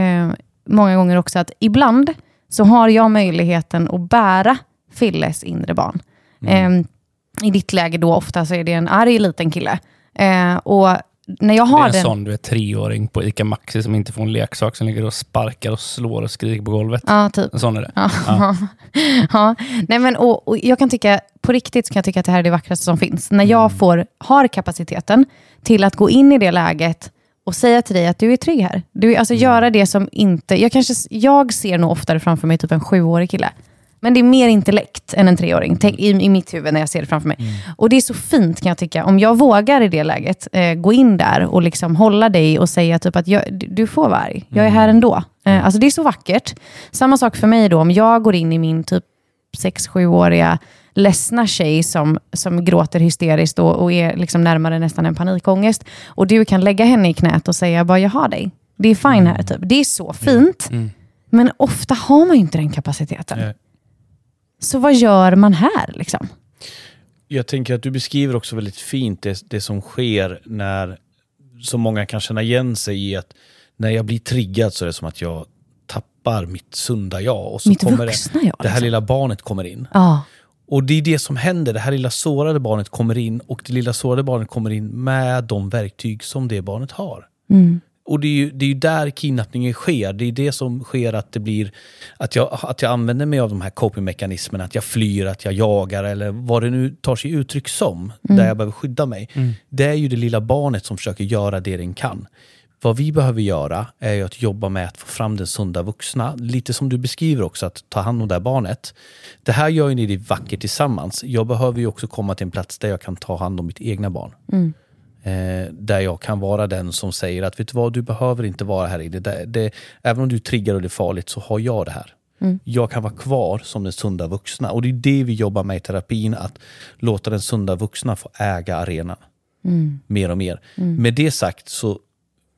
eh, många gånger också att ibland så har jag möjligheten att bära Filles inre barn. Eh, i ditt läge då ofta så är det en arg liten kille. Eh, och när jag Det har är en den... sån du är treåring på ICA Maxi som inte får en leksak som ligger och sparkar och slår och skriker på golvet. Ja, typ. En sån är det. Ja. ja. Nej, men, och, och jag kan tycka, på riktigt så kan jag tycka att det här är det vackraste som finns. När jag får, har kapaciteten till att gå in i det läget och säga till dig att du är trygg här. Du, alltså göra det som inte... Jag, kanske, jag ser nog oftare framför mig typ en sjuårig kille. Men det är mer intellekt än en treåring i, i mitt huvud när jag ser det framför mig. Och det är så fint kan jag tycka. Om jag vågar i det läget eh, gå in där och liksom hålla dig och säga typ att jag, du- får vara arg. Jag är här ändå. Eh, alltså det är så vackert. Samma sak för mig då om jag går in i min typ 6-7-åriga ledsna tjej som, som gråter hysteriskt och, och är liksom närmare nästan en panikångest. Och du kan lägga henne i knät och säga bara jag har dig. Det är fine här. Typ. Det är så fint. Men ofta har man ju inte den kapaciteten. Nej. Så vad gör man här? Liksom? Jag tänker att du beskriver också väldigt fint det, det som sker när, som många kan känna igen sig i, att när jag blir triggad så är det som att jag tappar mitt sunda jag. Och så Mitt kommer vuxna det, jag, det här liksom. lilla barnet kommer in. Ja. Och det är det som händer, det här lilla sårade barnet kommer in och det lilla sårade barnet kommer in med de verktyg som det barnet har. Och det är, ju, det är ju där kidnappningen sker. Det är det som sker att det blir att jag, att jag använder mig av de här coping-mekanismerna. Att jag flyr, att jag jagar eller vad det nu tar sig uttryck som. Där jag behöver skydda mig. Det är ju det lilla barnet som försöker göra det den kan. Vad vi behöver göra är ju att jobba med att få fram den sunda vuxna. Lite som du beskriver också, att ta hand om det här barnet. Det här gör ju ni det vackert tillsammans. Jag behöver ju också komma till en plats där jag kan ta hand om mitt egna barn. Eh, där jag kan vara den som säger att vet du vad, du behöver inte vara här inne. Det, det, även om du triggar och det är farligt så har jag det här. Jag kan vara kvar som den sunda vuxna. Och det är det vi jobbar med i terapin, att låta den sunda vuxna få äga arenan. Mer och mer. Med det sagt så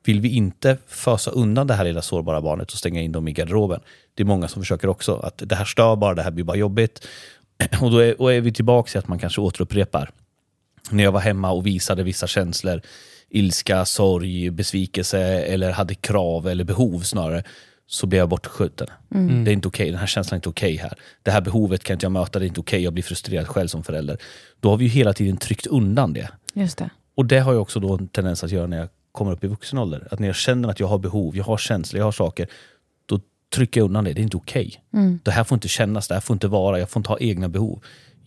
vill vi inte fösa undan det här lilla sårbara barnet och stänga in dem i garderoben. Det är många som försöker också. Att det här stör bara, det här blir bara jobbigt. Och då är, och är vi tillbaka till att man kanske återupprepar när jag var hemma och visade vissa känslor, ilska, sorg, besvikelse eller hade krav eller behov snarare, så blev jag bortskjuten. Det är inte okej, den här känslan är inte okej här. Det här behovet kan inte jag möta, det är inte okej, jag blir frustrerad själv som förälder. Då har vi ju hela tiden tryckt undan det. Just det. Och det har jag också då en tendens att göra när jag kommer upp i vuxen ålder. Att när jag känner att jag har behov, jag har känslor, jag har saker, då trycker jag undan det. Det är inte okej. Det här får inte kännas, det här får inte vara, jag får inte ha egna behov.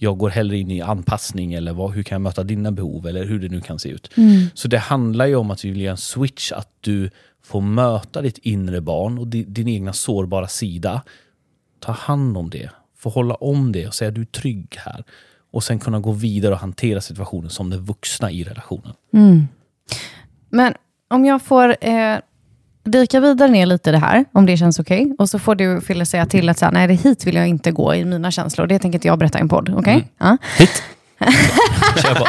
Jag går hellre in i anpassning eller vad, hur kan jag möta dina behov eller hur det nu kan se ut. Så det handlar ju om att vi vill göra en switch, att du får möta ditt inre barn och di- din egna sårbara sida. Ta hand om det, få hålla om det och säga du är trygg här. Och sen kunna gå vidare och hantera situationen som den vuxna i relationen. Men om jag får eh, dyka vidare ner lite i det här, om det känns okej. Och så får du Fille säga till att så här, nej, det hit vill jag inte gå i mina känslor. Det tänker inte jag berätta i en podd. Okej? Ja. Hit! Kör på.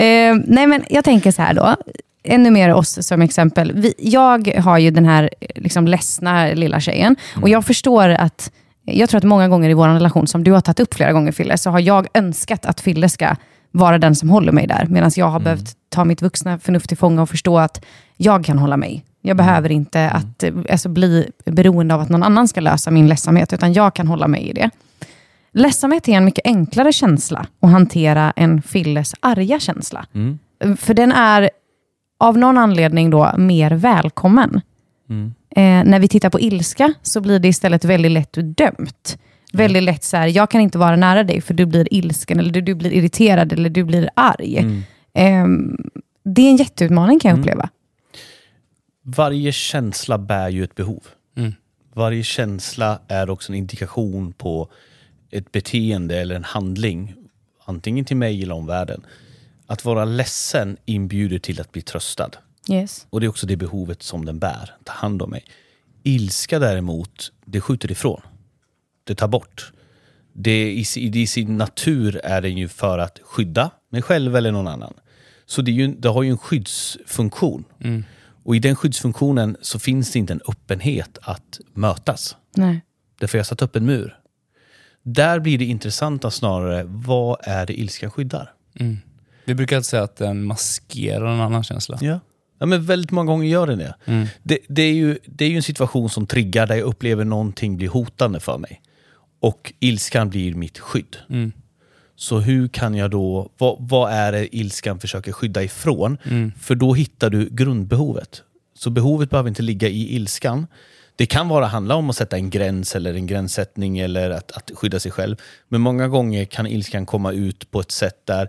Eh, nej, men jag tänker så här då. ännu mer oss som exempel. Vi, jag har ju den här liksom, ledsna lilla tjejen och jag förstår att jag tror att många gånger i vår relation, som du har tagit upp flera gånger Fille, så har jag önskat att Fille ska vara den som håller mig där. Medan jag har behövt ta mitt vuxna förnuft till fånga och förstå att jag kan hålla mig. Jag behöver inte att, alltså, bli beroende av att någon annan ska lösa min ledsamhet, utan jag kan hålla mig i det. Ledsamhet är en mycket enklare känsla att hantera än Filles arga känsla. För den är av någon anledning då mer välkommen. Eh, när vi tittar på ilska så blir det istället väldigt lätt dömt. Väldigt lätt så här, jag kan inte vara nära dig för du blir ilsken, eller du, du blir irriterad, eller du blir arg. Eh, det är en jätteutmaning kan jag uppleva. Varje känsla bär ju ett behov. Varje känsla är också en indikation på ett beteende eller en handling, antingen till mig eller omvärlden. Att vara ledsen inbjuder till att bli tröstad. Yes. Och det är också det behovet som den bär, ta hand om mig. Ilska däremot, det skjuter ifrån. Det tar bort. Det i, I sin natur är den ju för att skydda mig själv eller någon annan. Så det, är ju, det har ju en skyddsfunktion. Och i den skyddsfunktionen så finns det inte en öppenhet att mötas. Nej. Därför jag satt upp en mur. Där blir det intressanta snarare, vad är det ilskan skyddar? Vi brukar alltid säga att den maskerar en annan känsla. Ja. ja, men väldigt många gånger gör den det. Det, det, är ju, det är ju en situation som triggar där jag upplever någonting blir hotande för mig. Och ilskan blir mitt skydd. Så hur kan jag då, vad, vad är det ilskan försöker skydda ifrån? För då hittar du grundbehovet. Så behovet behöver inte ligga i ilskan. Det kan vara handla om att sätta en gräns eller en gränssättning eller att, att skydda sig själv. Men många gånger kan ilskan komma ut på ett sätt där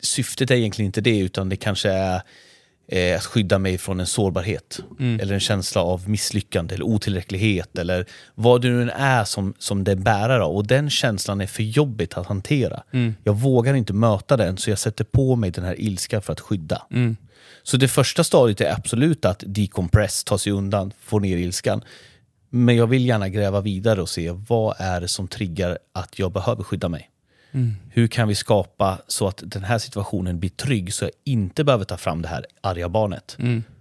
syftet är egentligen inte det, utan det kanske är eh, att skydda mig från en sårbarhet. Eller en känsla av misslyckande eller otillräcklighet. Eller vad det nu är som, som det bärar av. Och den känslan är för jobbigt att hantera. Jag vågar inte möta den, så jag sätter på mig den här ilskan för att skydda. Så det första stadiet är absolut att decompress, ta sig undan, få ner ilskan. Men jag vill gärna gräva vidare och se vad är det som triggar att jag behöver skydda mig. Hur kan vi skapa så att den här situationen blir trygg så jag inte behöver ta fram det här arga barnet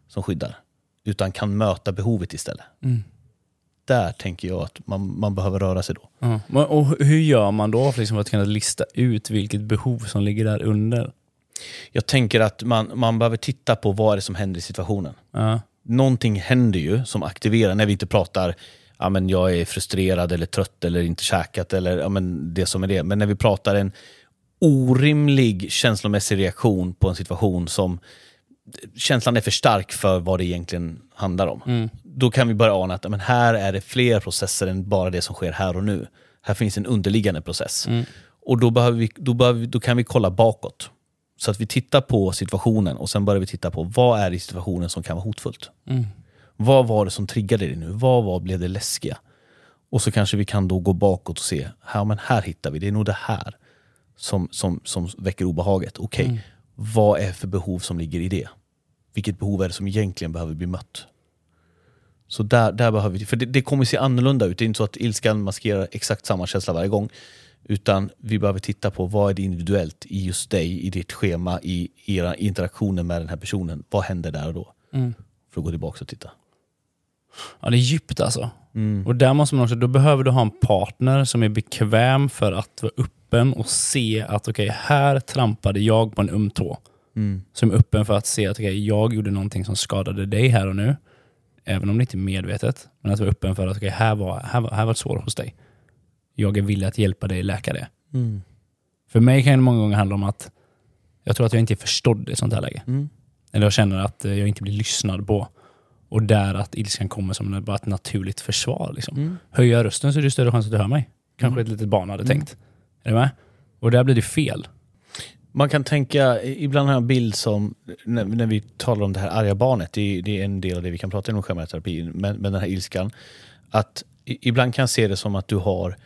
som skyddar. Utan kan möta behovet istället. Där tänker jag att man, man behöver röra sig då. Ja. Och hur gör man då för liksom att kunna lista ut vilket behov som ligger där under? Jag tänker att man, man behöver titta på vad är det som händer i situationen. Ja. Någonting händer ju som aktiverar, när vi inte pratar ja, men jag är frustrerad eller trött eller inte käkat eller ja, men det som är det. Men när vi pratar en orimlig känslomässig reaktion på en situation som känslan är för stark för vad det egentligen handlar om. Då kan vi börja ana att men här är det fler processer än bara det som sker här och nu. Här finns en underliggande process. Och då, behöver vi, då, behöver vi, då kan vi kolla bakåt. Så att vi tittar på situationen och sen börjar vi titta på vad är det i situationen som kan vara hotfullt. Vad var det som triggade det nu? Vad var, blev det läskiga? Och så kanske vi kan då gå bakåt och se, här, men här hittar vi, det är nog det här som, som, som väcker obehaget. Okej, vad är för behov som ligger i det? Vilket behov är det som egentligen behöver bli mött? Så där, där behöver vi, för det, det kommer se annorlunda ut. Det är inte så att ilskan maskerar exakt samma känsla varje gång. Utan vi behöver titta på vad är det individuellt i just dig, i ditt schema, i era interaktioner med den här personen. Vad händer där och då? För att gå tillbaka och titta. Ja, det är djupt alltså. Och där måste man också, då behöver du ha en partner som är bekväm för att vara öppen och se att okej, här trampade jag på en öm tå. Som är öppen för att se att okej, jag gjorde någonting som skadade dig här och nu. Även om det inte är medvetet. Men att vara öppen för att okej, här, var, här, var, här var ett sår hos dig. Jag är villig att hjälpa dig läka det. För mig kan det många gånger handla om att jag tror att jag inte är förstådd i sånt här läge. Eller jag känner att eh, jag inte blir lyssnad på. Och där att ilskan kommer som bara ett naturligt försvar. Liksom. Höjer jag rösten så är det större chans att du hör mig. Kanske ett litet barn hade tänkt. Är du med? Och där blir det fel. Man kan tänka, ibland har jag en bild som, när, när vi talar om det här arga barnet, det är, det är en del av det vi kan prata om i självmedicinterapi, men, men den här ilskan. Att ibland kan jag se det som att du har,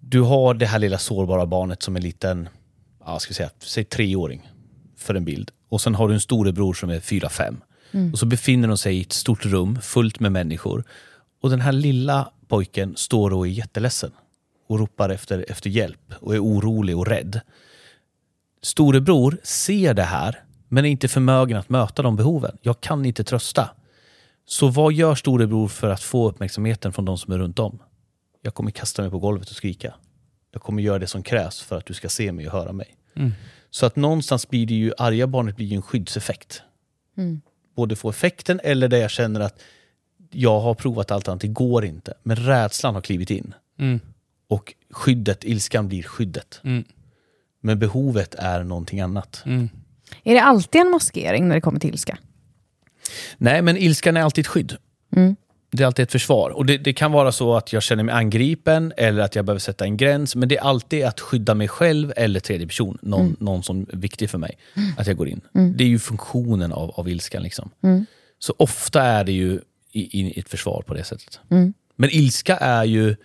du har det här lilla sårbara barnet som en liten, ja, ska säga, säg treåring för en bild. Och sen har du en storebror som är fyra fem. Och så befinner de sig i ett stort rum fullt med människor. Och den här lilla pojken står och är jätteledsen och ropar efter, efter hjälp och är orolig och rädd. Storebror ser det här, men är inte förmögen att möta de behoven. Jag kan inte trösta. Så vad gör storebror för att få uppmärksamheten från de som är runt om? Jag kommer kasta mig på golvet och skrika. Jag kommer göra det som krävs för att du ska se mig och höra mig. Så att någonstans blir det ju, arga barnet blir ju en skyddseffekt. Både få effekten eller där jag känner att jag har provat allt annat, det går inte. Men rädslan har klivit in. Mm. Och skyddet, ilskan blir skyddet. Mm. Men behovet är någonting annat. Mm. Är det alltid en maskering när det kommer till ilska? Nej, men ilskan är alltid ett skydd. Mm. Det är alltid ett försvar. Och det, det kan vara så att jag känner mig angripen eller att jag behöver sätta en gräns. Men det är alltid att skydda mig själv eller tredje person. Någon, Mm. någon som är viktig för mig. Att jag går in. Det är ju funktionen av, av ilskan. Liksom. Mm. Så ofta är det ju i, i ett försvar på det sättet. Mm. Men ilska är ju...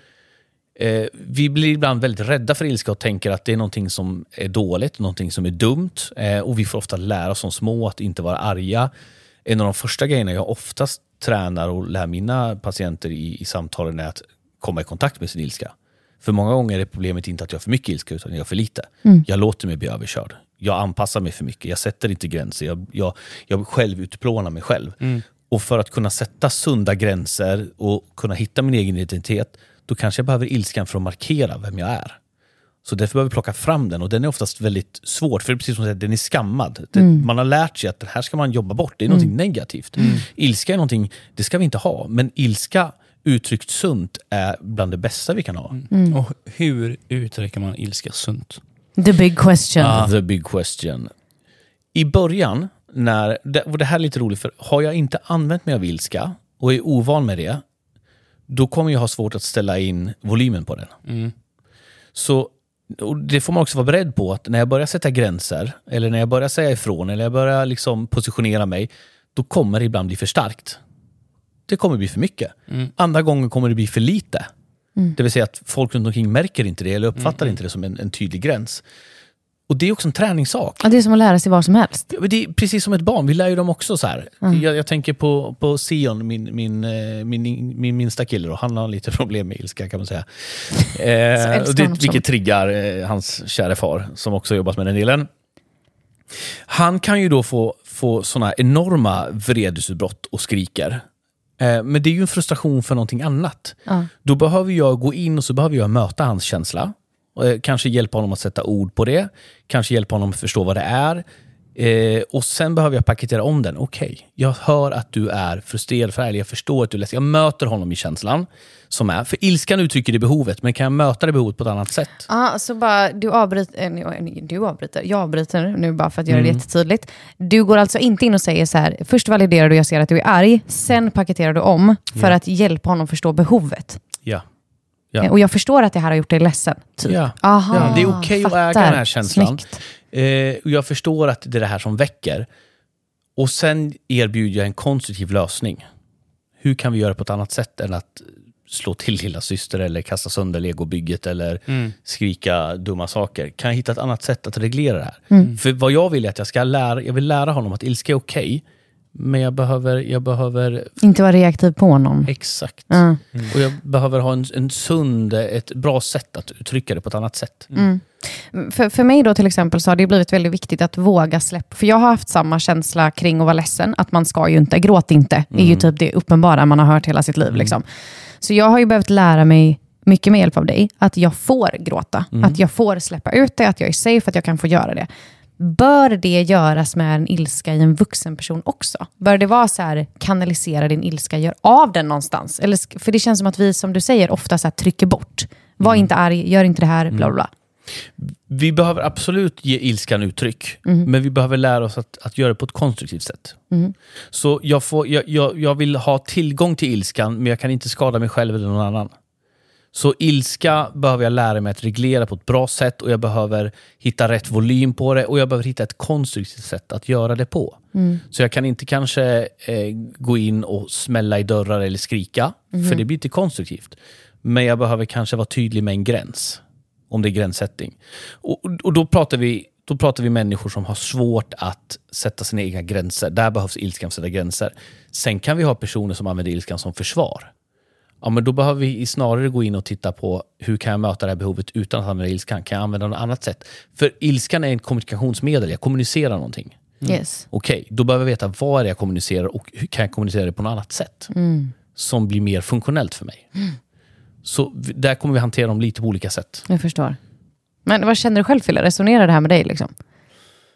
Eh, vi blir ibland väldigt rädda för ilska och tänker att det är någonting som är dåligt, någonting som är dumt. Eh, och vi får ofta lära oss som små att inte vara arga. En av de första grejerna jag oftast tränar och lär mina patienter i, i samtalen är att komma i kontakt med sin ilska. För många gånger är problemet inte att jag har för mycket ilska, utan jag har för lite. Jag låter mig bli överkörd. Jag anpassar mig för mycket. Jag sätter inte gränser. Jag, jag, jag själv utplånar mig själv. Och för att kunna sätta sunda gränser och kunna hitta min egen identitet, då kanske jag behöver ilskan för att markera vem jag är. Så därför behöver vi plocka fram den och den är oftast väldigt svårt, för det är precis som att den är skammad. Det, Man har lärt sig att det här ska man jobba bort, det är någonting negativt. Ilska är någonting, det ska vi inte ha, men ilska uttryckt sunt är bland det bästa vi kan ha. Och hur uttrycker man ilska sunt? The big question. The big question. I början, när, och det här är lite roligt, för har jag inte använt mig av ilska och är ovan med det, då kommer jag ha svårt att ställa in volymen på den. Så och det får man också vara beredd på, att när jag börjar sätta gränser, eller när jag börjar säga ifrån, eller jag börjar liksom positionera mig, då kommer det ibland bli för starkt. Det kommer bli för mycket. Andra gånger kommer det bli för lite. Det vill säga att folk runt omkring märker inte det, eller uppfattar inte det som en, en tydlig gräns. Och det är också en träningssak. Ja, det är som att lära sig vad som helst. Ja, Det är precis som ett barn, vi lär ju dem också så här. Jag, jag tänker på, på Sion, min, min, eh, min, min minsta kille, då. han har lite problem med ilska kan man säga. Eh, det, vilket triggar eh, hans kära far, som också jobbat med den delen. Han kan ju då få, få såna enorma vredesutbrott och skriker. Eh, men det är ju en frustration för någonting annat. Ja. Då behöver jag gå in och så behöver jag möta hans känsla. Och, eh, kanske hjälpa honom att sätta ord på det. Kanske hjälpa honom att förstå vad det är. Eh, och sen behöver jag paketera om den. Okej, jag hör att du är frustrerad, för jag förstår att du är ledsen. Jag möter honom i känslan. som är. För ilskan uttrycker det behovet, men kan jag möta det behovet på ett annat sätt? Ja, så bara, du avbryter, eh, du avbryter, jag avbryter nu bara för att göra det jättetydligt. Du går alltså inte in och säger så här, först validerar du jag ser att du är arg, sen paketerar du om för Ja. att hjälpa honom förstå behovet. Ja. Ja. Eh, Och jag förstår att det här har gjort dig ledsen. Typ. Ja. Aha, Ja, det är okej att äga den här känslan. Eh, och jag förstår att det är det här som väcker. Och sen erbjuder jag en konstruktiv lösning. Hur kan vi göra på ett annat sätt än att slå till lilla syster eller kasta sönder legobygget eller skrika dumma saker? Kan jag hitta ett annat sätt att reglera det här? Mm. För vad jag vill är att jag ska lära, jag vill lära honom att ilska är okej, men jag behöver, jag behöver Inte vara reaktiv på någon. Exakt. Ja. Och jag behöver ha en, en sund, ett bra sätt att uttrycka det på ett annat sätt. För, för mig då till exempel så har det blivit väldigt viktigt att våga släppa. För jag har haft samma känsla kring att vara ledsen. Att man ska ju inte, gråt inte. är ju typ det uppenbara man har hört hela sitt liv. Liksom. Så jag har ju behövt lära mig mycket med hjälp av dig, att jag får gråta. Att jag får släppa ut det, att jag är safe, att jag kan få göra det. Bör det göras med en ilska i en vuxen person också? Bör det vara så här, kanalisera din ilska, gör av den någonstans? Eller, för det känns som att vi, som du säger, ofta så trycker bort. Var inte arg, gör inte det här, bla bla bla. Vi behöver absolut ge ilskan uttryck, men vi behöver lära oss att, att göra det på ett konstruktivt sätt. Så jag, får, jag, jag, jag vill ha tillgång till ilskan, men jag kan inte skada mig själv eller någon annan. Så ilska behöver jag lära mig att reglera på ett bra sätt och jag behöver hitta rätt volym på det och jag behöver hitta ett konstruktivt sätt att göra det på. Så jag kan inte kanske eh, gå in och smälla i dörrar eller skrika, för det blir inte konstruktivt. Men jag behöver kanske vara tydlig med en gräns, om det är gränssättning. Och, och då, pratar vi, då pratar vi människor som har svårt att sätta sina egna gränser. Där behövs ilskan för att sätta gränser. Sen kan vi ha personer som använder ilskan som försvar. Ja, men då behöver vi snarare gå in och titta på hur kan jag möta det här behovet utan att använda ilskan? Kan jag använda något annat sätt? För ilskan är ett kommunikationsmedel, jag kommunicerar någonting. Yes. Okej, då behöver jag veta vad det jag kommunicerar och hur kan jag kommunicera det på något annat sätt som blir mer funktionellt för mig. Så v- där kommer vi hantera dem lite på olika sätt. Jag förstår. Men vad känner du själv Fille? Resonerar det här med dig? Liksom?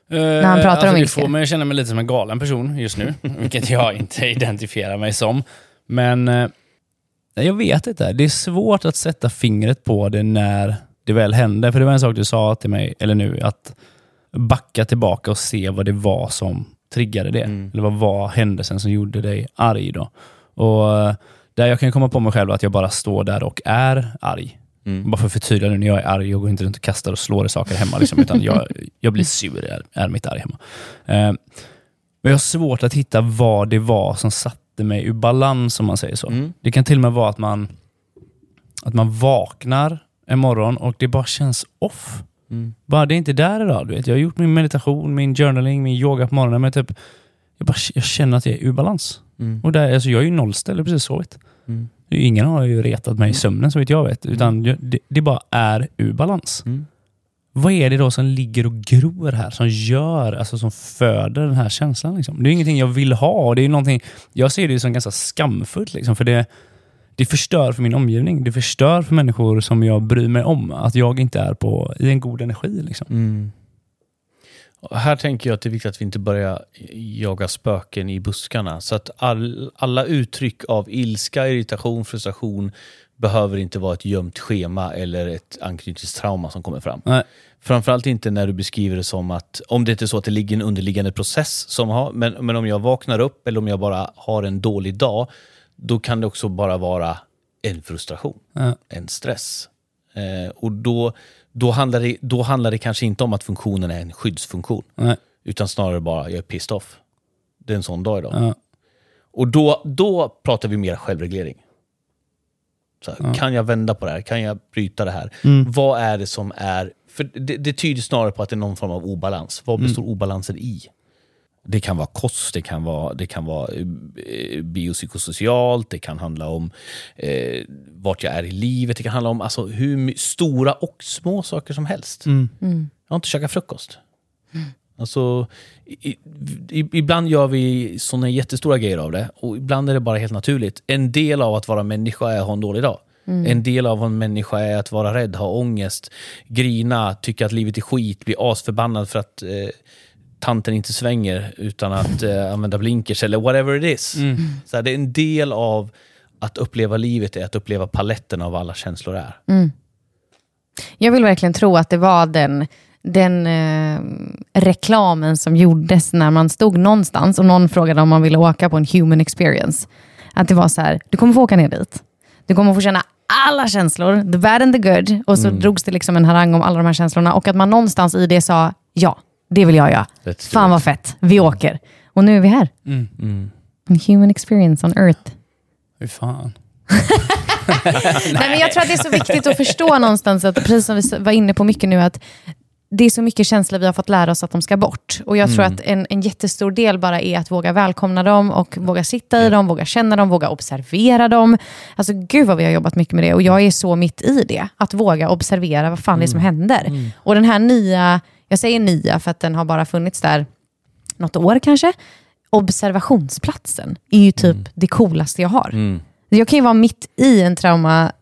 När han pratar om det ilska. får mig att känna mig lite som en galen person just nu, vilket jag inte identifierar mig som. Men eh, jag vet inte. Det är svårt att sätta fingret på det när det väl händer. För det var en sak du sa till mig, eller nu, att backa tillbaka och se vad det var som triggade det. Eller vad var händelsen som gjorde dig arg då? Och eh, där jag kan komma på mig själv att jag bara står där och är arg. Bara för att förtydliga nu, när jag är arg, jag går inte runt och kastar och slår i saker hemma. Liksom, utan jag, jag blir sur, är, är mitt arg hemma. Eh, men jag har svårt att hitta vad det var som satte mig ur balans, om man säger så. Det kan till och med vara att man, att man vaknar en morgon och det bara känns off. Bara det är inte där idag. Du vet. Jag har gjort min meditation, min journaling, min yoga på morgonen, men typ, jag, bara, jag känner att jag är ur balans. Och där, alltså, jag är ju nollställd, jag har precis sovit. Ju Ingen har ju retat mig i sömnen så vitt jag vet, utan jag- det, det bara är ur balans. Vad är det då som ligger och gror här, som gör, alltså som föder den här känslan? Liksom? Det är ingenting jag vill ha. Det är någonting, jag ser det som ganska skamfullt, liksom, för det, det förstör för min omgivning. Det förstör för människor som jag bryr mig om, att jag inte är på, i en god energi. Liksom. Mm. Här tänker jag att det är viktigt att vi inte börjar jaga spöken i buskarna. Så att all, alla uttryck av ilska, irritation, frustration behöver inte vara ett gömt schema eller ett anknytningstrauma som kommer fram. Nej. Framförallt inte när du beskriver det som att, om det inte är så att det ligger en underliggande process, som har, men, men om jag vaknar upp eller om jag bara har en dålig dag, då kan det också bara vara en frustration, Ja. en stress. Eh, och då, då, handlar det, då handlar det kanske inte om att funktionen är en skyddsfunktion, Nej. utan snarare bara jag är pissed off. Det är en sån dag idag. Ja. Och då, då pratar vi mer självreglering. Så här, Kan jag vända på det här? Kan jag bryta det här? Vad är det som är... För det, det tyder snarare på att det är någon form av obalans. Vad består obalansen i? Det kan vara kost, det kan vara, det kan vara eh, biopsykosocialt, det kan handla om eh, vart jag är i livet, det kan handla om alltså, hur stora och små saker som helst. Jag har inte käkat frukost. Alltså, i, i, ibland gör vi såna jättestora grejer av det och ibland är det bara helt naturligt. En del av att vara människa är att ha en dålig dag. En del av en människa är att vara rädd, ha ångest, grina, tycka att livet är skit, bli asförbannad för att eh, tanten inte svänger utan att eh, använda blinkers eller whatever it is. Så här, det är en del av att uppleva livet är att uppleva paletten av vad alla känslor är. Jag vill verkligen tro att det var den, den eh, reklamen som gjordes när man stod någonstans och någon frågade om man ville åka på en human experience. Att det var så här, du kommer få åka ner dit. Du kommer få känna alla känslor, the bad and the good. Och så drogs det liksom en harang om alla de här känslorna. Och att man någonstans i det sa, ja, det vill jag göra. Fan vad fett, vi åker. Och nu är vi här. En human experience on earth. Fy fan. Nej, men jag tror att det är så viktigt att förstå någonstans, att, precis som vi var inne på mycket nu, att det är så mycket känslor vi har fått lära oss att de ska bort. Och jag tror att en, en jättestor del bara är att våga välkomna dem och våga sitta i dem, våga känna dem, våga observera dem. Alltså gud vad vi har jobbat mycket med det och jag är så mitt i det. Att våga observera vad fan det är som händer. Och den här nya, jag säger nya för att den har bara funnits där något år kanske. Observationsplatsen är ju typ det coolaste jag har. Jag kan ju vara mitt i en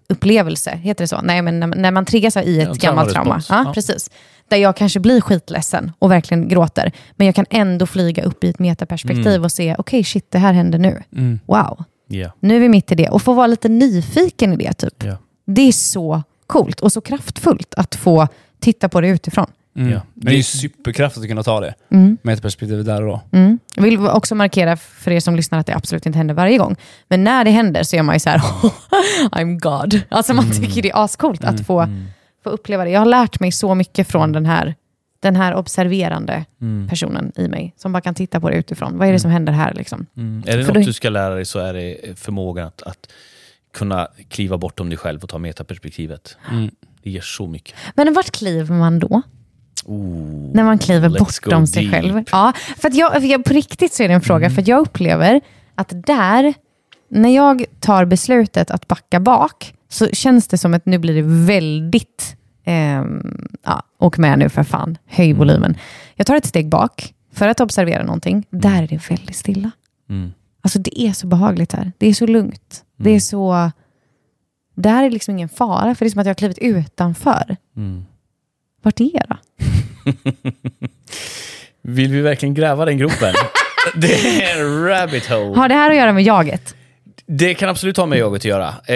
traumaupplevelse, heter det så? Nej, men när, när man triggas i ett Ja, gammalt trauma. Ja, Ja. precis. Där jag kanske blir skitledsen och verkligen gråter. Men jag kan ändå flyga upp i ett metaperspektiv och se, okej shit, det här händer nu. Wow, Ja. nu är vi mitt i det. Och få vara lite nyfiken i det typ. Ja. Det är så coolt och så kraftfullt att få titta på det utifrån. Mm. Ja. Det är ju superkraft att kunna ta det med ett perspektiv där och då. Mm. Jag vill också markera för er som lyssnar att det absolut inte händer varje gång. Men när det händer så är man ju så här, I'm God. Alltså man tycker det är ascoolt att få, få uppleva det. Jag har lärt mig så mycket från den här, den här observerande personen i mig, som bara kan titta på det utifrån. Vad är det som händer här? Liksom? Är det För något du ska lära dig så är det förmågan att, att kunna kliva bortom dig själv och ta metaperspektivet. Det ger så mycket. Men vart kliver man då? Ooh, När man kliver bortom sig deep. själv. Ja, för att jag, för jag, på riktigt så är det en fråga, för att jag upplever att där, när jag tar beslutet att backa bak, så känns det som att nu blir det väldigt, ehm, ja, åk med nu för fan, höj volymen. Jag tar ett steg bak, för att observera någonting, där är det väldigt stilla. Mm. Alltså det är så behagligt här. Det är så lugnt. Det är så... Där är liksom ingen fara, för det är som att jag har klivit utanför. Mm. Vart är jag då? Vill vi verkligen gräva den gropen? det är en rabbit hole. Har det här att göra med jaget? Det kan absolut ha med jaget att göra. Eh,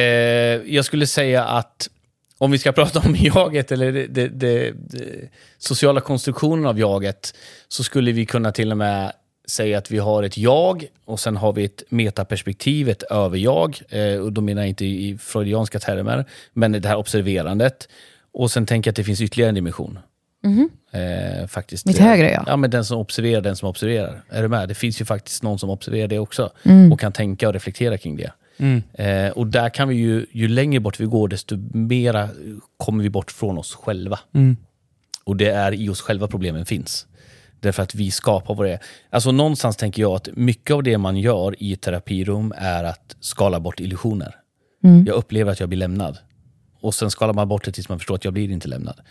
jag skulle säga att om vi ska prata om jaget eller det, det, det, det sociala konstruktionen av jaget så skulle vi kunna till och med säga att vi har ett jag och sen har vi ett metaperspektiv, ett överjag. Eh, och då menar jag inte i freudianska termer, men det här observerandet. Och sen tänker jag att det finns ytterligare en dimension. Eh, faktiskt. Mitt högre jag. Ja, men den som observerar den som observerar. Är du med? Det finns ju faktiskt någon som observerar det också Mm. och kan tänka och reflektera kring det. Eh, och där kan vi ju, ju längre bort vi går, desto mera kommer vi bort från oss själva. Och det är i oss själva problemen finns. Därför att vi skapar vad det är. Alltså någonstans tänker jag att mycket av det man gör i ett terapirum är att skala bort illusioner. Jag upplever att jag blir lämnad. Och sen skalar man bort det tills man förstår att jag blir inte lämnad.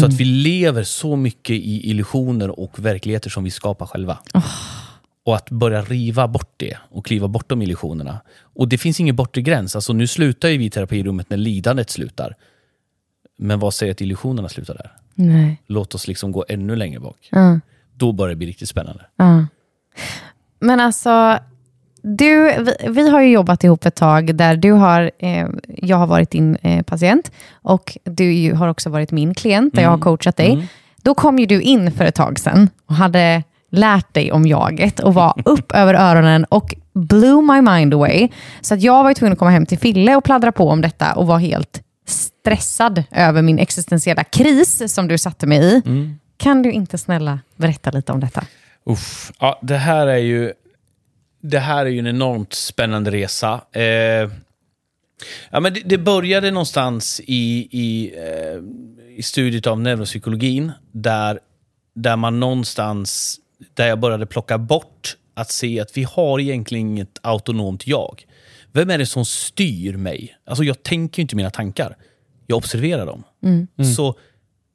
Så att vi lever så mycket i illusioner och verkligheter som vi skapar själva. Och att börja riva bort det och kliva bortom illusionerna. Och det finns ingen bortre gräns. Alltså nu slutar ju vi i terapirummet när lidandet slutar. Men vad säger att illusionerna slutar där? Nej. Låt oss liksom gå ännu längre bak. Ja. Då börjar det bli riktigt spännande. Ja. Men alltså, du, vi, vi har ju jobbat ihop ett tag där du har, eh, jag har varit din eh, patient och du ju har också varit min klient där jag har coachat dig. Då kom ju du in för ett tag sedan och hade lärt dig om jaget och var upp över öronen och blew my mind away. Så att jag var ju tvungen att komma hem till Fille och pladdra på om detta och var helt stressad över min existentiella kris som du satte mig i. Kan du inte snälla berätta lite om detta? Uff. Ja, det här är ju det här är ju en enormt spännande resa. Eh, ja, men det, det började någonstans i, i, eh, i studiet av neuropsykologin där, där man någonstans, där jag började plocka bort att se att vi har egentligen inget autonomt jag. Vem är det som styr mig? Alltså jag tänker ju inte mina tankar. Jag observerar dem. Så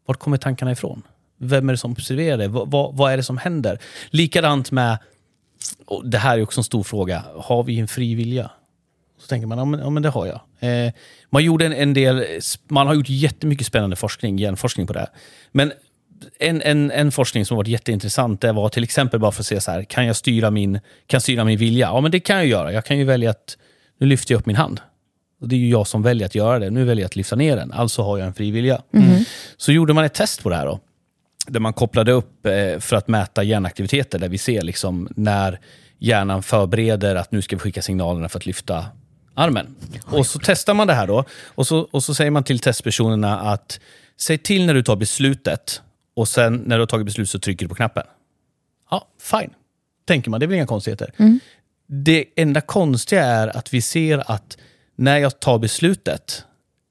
vart kommer tankarna ifrån? Vem är det som observerar det? Vad, vad är det som händer? Likadant med, och det här är också en stor fråga, har vi en fri vilja? Så tänker man, ja men, ja, men det har jag. Eh, man, gjorde en, en del, man har gjort jättemycket spännande forskning, hjärnforskning på det. här. Men en, en, en forskning som varit jätteintressant det var till exempel bara för att se så här, kan jag styra min, kan styra min vilja? Ja men det kan jag göra. Jag kan ju välja att, nu lyfter jag upp min hand. Och det är ju jag som väljer att göra det. Nu väljer jag att lyfta ner den. Alltså har jag en fri vilja. Så gjorde man ett test på det här då. Där man kopplade upp eh, för att mäta hjärnaktiviteter. Där vi ser liksom när hjärnan förbereder att nu ska vi skicka signalerna för att lyfta armen. Och så testar man det här då. Och så, och så säger man till testpersonerna att säg till när du tar beslutet. Och sen när du har tagit beslut så trycker du på knappen. Ja, fine. Tänker man, det är väl inga konstigheter. Det enda konstiga är att vi ser att när jag tar beslutet,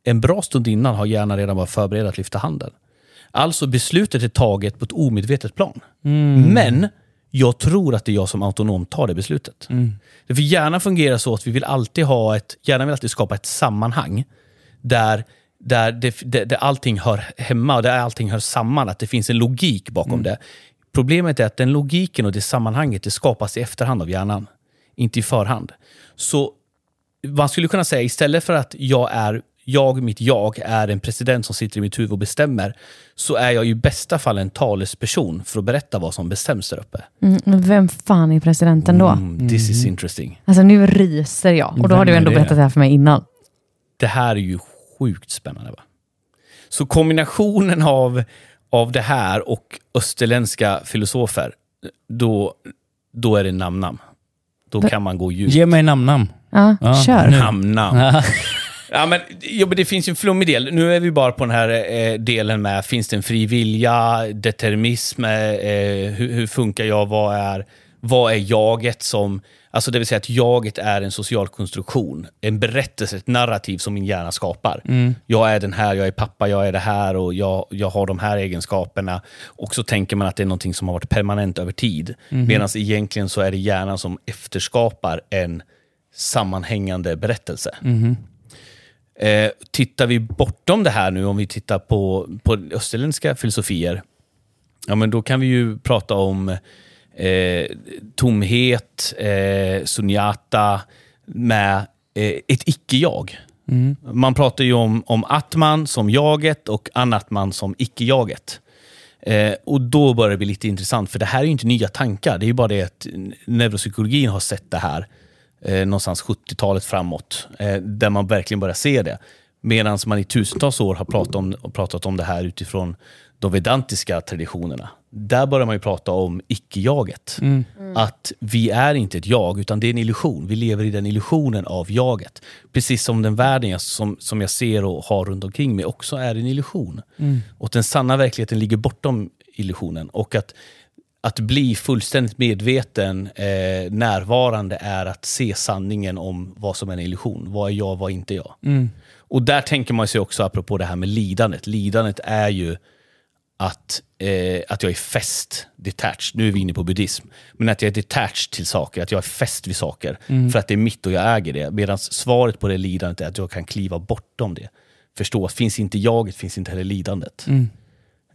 en bra stund innan har hjärnan redan varit förberedd att lyfta handen. Alltså beslutet är taget på ett omedvetet plan. Men jag tror att det är jag som autonomt tar det beslutet. För hjärnan fungerar så att vi vill alltid ha ett, hjärnan vill alltid skapa ett sammanhang där, där, det, där, där allting hör hemma och där allting hör samman. Att det finns en logik bakom det. Problemet är att den logiken och det sammanhanget det skapas i efterhand av hjärnan. Inte i förhand. Så man skulle kunna säga istället för att jag är jag, mitt jag, är en president som sitter i mitt huvud och bestämmer, så är jag i bästa fall en talesperson för att berätta vad som bestäms där uppe. Mm, men vem fan är presidenten då? Mm, this is interesting. Alltså nu ryser jag och då har du ändå det? berättat det här för mig innan. Det här är ju sjukt spännande. Va? Så kombinationen av, av det här och österländska filosofer, då, då är det namnnamn. Då kan man gå djupt. Ge mig namnnamn. Ja, Ja, kör. Namnnamn. Ja, men, jo, men det finns ju en flummig del. Nu är vi bara på den här eh, delen med, finns det en fri vilja, determinism, eh, hur, hur funkar jag, vad är, vad är jaget som... Alltså det vill säga att jaget är en social konstruktion, en berättelse, ett narrativ som min hjärna skapar. Jag är den här, jag är pappa, jag är det här och jag, jag har de här egenskaperna. Och så tänker man att det är någonting som har varit permanent över tid. Medan egentligen så är det hjärnan som efterskapar en sammanhängande berättelse. Eh, tittar vi bortom det här nu, om vi tittar på, på österländska filosofier, ja, men då kan vi ju prata om eh, tomhet, eh, sunyata med eh, ett icke-jag. Man pratar ju om, om atman som jaget och anatman som icke-jaget. Eh, och då börjar det bli lite intressant, för det här är ju inte nya tankar. Det är ju bara det att neuropsykologin har sett det här eh, någonstans 70-talet framåt, eh, där man verkligen börjar se det. Medan man i tusentals år har pratat om, pratat om det här utifrån de vedantiska traditionerna. Där börjar man ju prata om icke-jaget. Att vi är inte ett jag, utan det är en illusion. Vi lever i den illusionen av jaget. Precis som den världen jag, som, som jag ser och har runt omkring mig också är en illusion. Och den sanna verkligheten ligger bortom illusionen. Och att, att bli fullständigt medveten, eh, närvarande, är att se sanningen om vad som är en illusion. Vad är jag, vad är inte jag? Och där tänker man sig också, apropå det här med lidandet. Lidandet är ju att, eh, att jag är fäst, detached. Nu är vi inne på buddhism. Men att jag är detached till saker, att jag är fäst vid saker. För att det är mitt och jag äger det. Medan svaret på det lidandet är att jag kan kliva bortom det. Förstå att finns inte jaget, finns inte heller lidandet.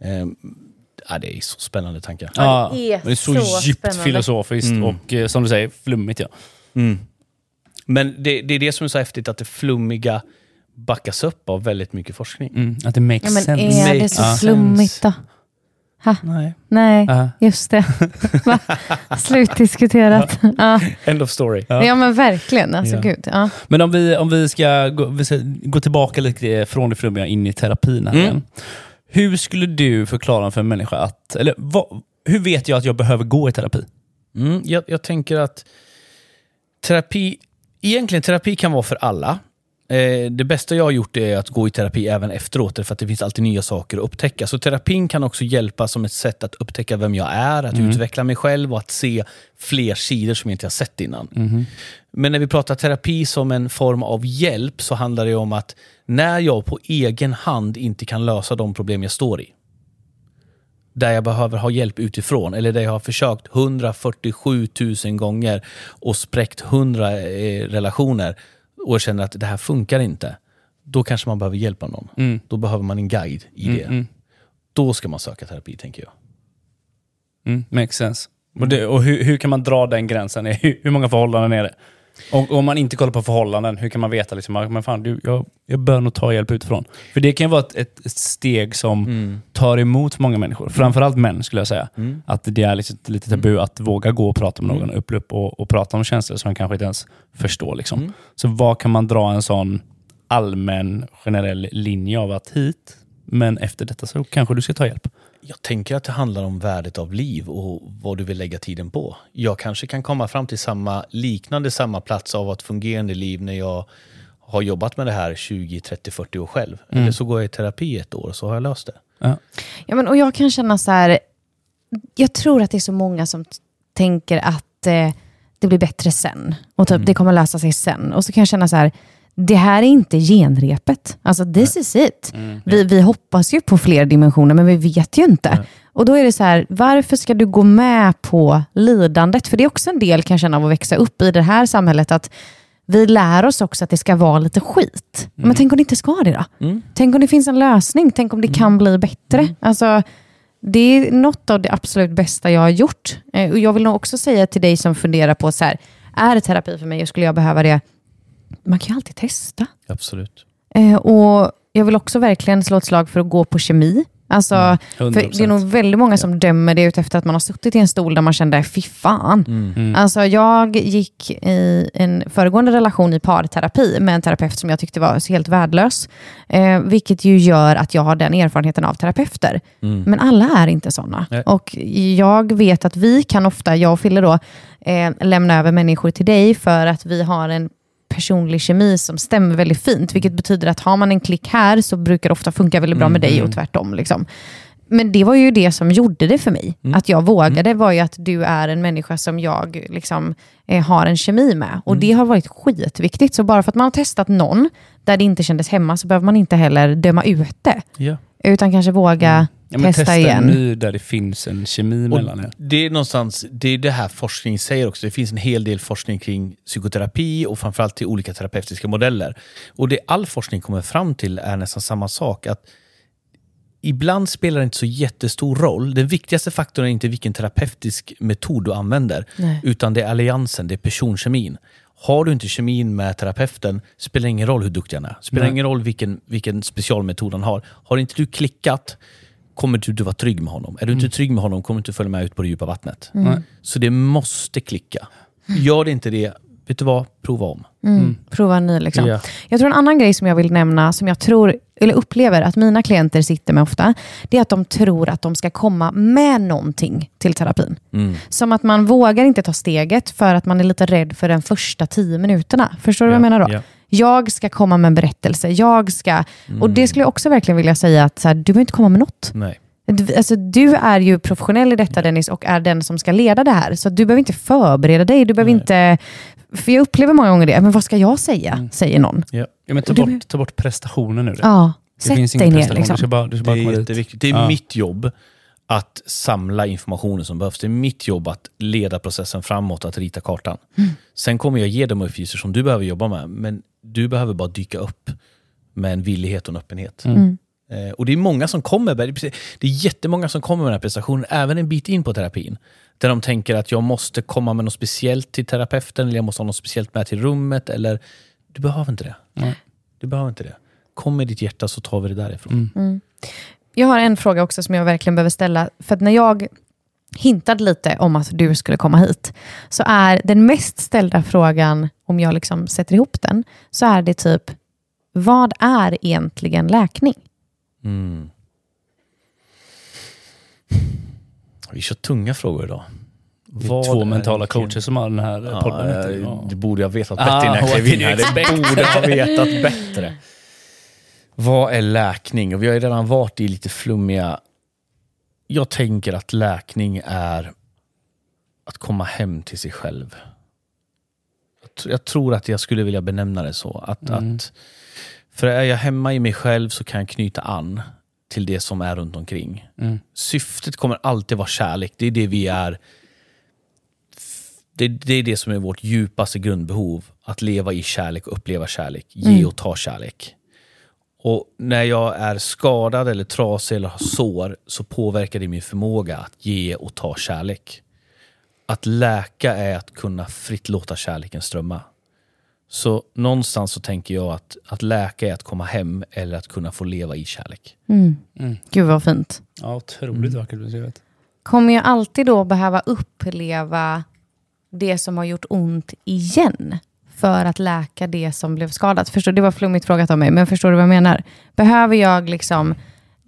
Eh, ja, det är så spännande tankar. Ja, det är det är så, så djupt spännande. filosofiskt och eh, som du säger, flummigt. Ja. Men det, det är det som är så häftigt, att det flummiga backas upp av väldigt mycket forskning. Mm, att det makes Ja, men sense. är det Makes så sense. flummigt då? Ha, Nej. nej, Ja. just det. Slutdiskuterat. Ja. End of story. Ja. men verkligen. Alltså, Ja. gud. Ja. Men om vi, om vi, ska gå, vi ska gå tillbaka lite från det flummiga in i terapin här Mm. igen. Hur skulle du förklara för en människa att, eller vad, hur vet jag att jag behöver gå i terapi? Mm, jag, jag tänker att terapi, egentligen terapi kan vara för alla. Eh, det bästa jag har gjort är att gå i terapi även efteråt, för att det finns alltid nya saker att upptäcka. Så terapin kan också hjälpa som ett sätt att upptäcka vem jag är, att utveckla mig själv och att se fler sidor som jag inte har sett innan. Men när vi pratar terapi som en form av hjälp så handlar det om att när jag på egen hand inte kan lösa de problem jag står i, där jag behöver ha hjälp utifrån eller där jag har försökt 147 000 gånger och spräckt 100 eh, relationer och känner att det här funkar inte. Då kanske man behöver hjälp av någon. Då behöver man en guide i det. Då ska man söka terapi, tänker jag. Mm, makes sense. Och, det, och hur, hur kan man dra den gränsen? Hur, hur många förhållanden är det? Och om man inte kollar på förhållanden, hur kan man veta liksom, att, men fan, du, jag, jag bör nog ta hjälp utifrån? För det kan ju vara ett, ett, steg som tar emot många människor. Framförallt män skulle jag säga. Att det är liksom lite tabu att våga gå och prata med någon, upp, upp och, och prata om känslor som man kanske inte ens förstår. Liksom. Så vad kan man dra en sån allmän, generell linje av att hit, men efter detta så kanske du ska ta hjälp? Jag tänker att det handlar om värdet av liv och vad du vill lägga tiden på. Jag kanske kan komma fram till samma, liknande samma plats av ett fungerande liv när jag har jobbat med det här 20, 30, 40 år själv. Eller så går jag i terapi ett år och så har jag löst det. Ja. Ja, men, och jag kan känna så här, jag tror att det är så många som tänker att eh, det blir bättre sen. Och typ, det kommer lösa sig sen. Och så kan jag känna så här, det här är inte genrepet. Alltså this is it. Vi, vi hoppas ju på fler dimensioner, men vi vet ju inte. Och då är det så här, varför ska du gå med på lidandet? För det är också en del kan jag känna av att växa upp i det här samhället, att vi lär oss också att det ska vara lite skit. Men tänk om det inte ska det då? Tänk om det finns en lösning? Tänk om det kan bli bättre? Alltså, det är något av det absolut bästa jag har gjort. Eh, och Jag vill nog också säga till dig som funderar på, så här, är det terapi för mig och skulle jag behöva det? Man kan ju alltid testa. Absolut. Eh, och Jag vill också verkligen slå ett slag för att gå på kemi. Alltså, Mm, för 100%. det är nog väldigt många som dömer det ut efter att man har suttit i en stol där man kände, fy fan. Mm. Alltså, jag gick i en föregående relation i parterapi med en terapeut som jag tyckte var helt värdelös. Eh, vilket ju gör att jag har den erfarenheten av terapeuter. Men alla är inte sådana. Och jag vet att vi kan ofta, jag och Fille då, eh, lämna över människor till dig för att vi har en personlig kemi som stämmer väldigt fint. Vilket betyder att har man en klick här så brukar det ofta funka väldigt bra med dig och tvärtom. Liksom. Men det var ju det som gjorde det för mig. Att jag vågade var ju att du är en människa som jag liksom, eh, har en kemi med. Och det har varit skitviktigt. Så bara för att man har testat någon där det inte kändes hemma så behöver man inte heller döma ut det. Ja. Utan kanske våga Ja, men testa, testa igen. en ny där det finns en kemi mellan er. Det är någonstans, det är det här forskning säger också. Det finns en hel del forskning kring psykoterapi och framförallt till olika terapeutiska modeller. Och det all forskning kommer fram till är nästan samma sak. Att ibland spelar det inte så jättestor roll. Den viktigaste faktorn är inte vilken terapeutisk metod du använder, Nej. utan det är alliansen, det är personkemin. Har du inte kemin med terapeuten, spelar det ingen roll hur duktig han är. Spelar Nej. ingen roll vilken, vilken specialmetod han har. Har inte du klickat, kommer du inte vara trygg med honom. Är du inte trygg med honom, kommer du inte följa med ut på det djupa vattnet. Nej. Så det måste klicka. Gör det inte det, vet du vad? Prova om. Mm. Prova en ny. Liksom. Ja. Jag tror en annan grej som jag vill nämna, som jag tror, eller upplever att mina klienter sitter med ofta, det är att de tror att de ska komma med någonting till terapin. Mm. Som att man vågar inte ta steget för att man är lite rädd för de första tio minuterna. Förstår du vad jag menar då? Ja. Jag ska komma med en berättelse. Jag ska... Och Mm. det skulle jag också verkligen vilja säga att så här, du behöver inte komma med något. Nej. Du- Alltså, du är ju professionell i detta Dennis och är den som ska leda det här. Så du behöver inte förbereda dig. Du behöver inte... För jag upplever många gånger det. Men vad ska jag säga? Mm. Säger någon. Ja. Ja, men ta, Och det- bort, ta bort prestationen det. Ja, det sätt finns dig ingen ner. prestation. Liksom. Du ska bara, du ska Det bara är komma dit. jätteviktigt. Det är Ja. mitt jobb att samla informationen som behövs. Det är mitt jobb att leda processen framåt, att rita kartan. Mm. Sen kommer jag ge de uppgifter som du behöver jobba med, men du behöver bara dyka upp med en villighet och en öppenhet. Mm. Eh, och det är många som kommer, med- det är jättemånga som kommer med den här prestationen, även en bit in på terapin. Där de tänker att jag måste komma med något speciellt till terapeuten, eller jag måste ha något speciellt med till rummet, eller du behöver inte det. Nej. Du behöver inte det. Kom med ditt hjärta så tar vi det därifrån. Mm. Jag har en fråga också som jag verkligen behöver ställa. För att när jag hintade lite om att du skulle komma hit, så är den mest ställda frågan, om jag liksom sätter ihop den, så är det typ, vad är egentligen läkning? Mm. Vi kör tunga frågor idag. Det är Vad två är mentala coacher som har den här Ja, podden. ja, heter det. Ja. det borde jag vetat Ah, bättre innan jag klev in här. Det borde jag ha vetat bättre. Vad är läkning? Och vi har ju redan varit i lite flummiga... Jag tänker att läkning är att komma hem till sig själv. Jag tr- Jag tror att jag skulle vilja benämna det så. Att, Mm. att, för är jag hemma i mig själv så kan jag knyta an till det som är runt omkring. Mm. Syftet kommer alltid vara kärlek. Det är det vi är. Det, det är det som är vårt djupaste grundbehov. Att leva i kärlek och uppleva kärlek. Ge och ta kärlek. Och när jag är skadad eller trasig eller har sår så påverkar det min förmåga att ge och ta kärlek. Att läka är att kunna fritt låta kärleken strömma. Så någonstans så tänker jag att, att läka är att komma hem eller att kunna få leva i kärlek. Mm. Mm. Gud vad fint. Ja, otroligt vackert beskrivet. Kommer jag alltid då behöva uppleva det som har gjort ont igen för att läka det som blev skadat? Förstår, det var flummigt frågat av mig, men förstår du vad jag menar? Behöver jag liksom,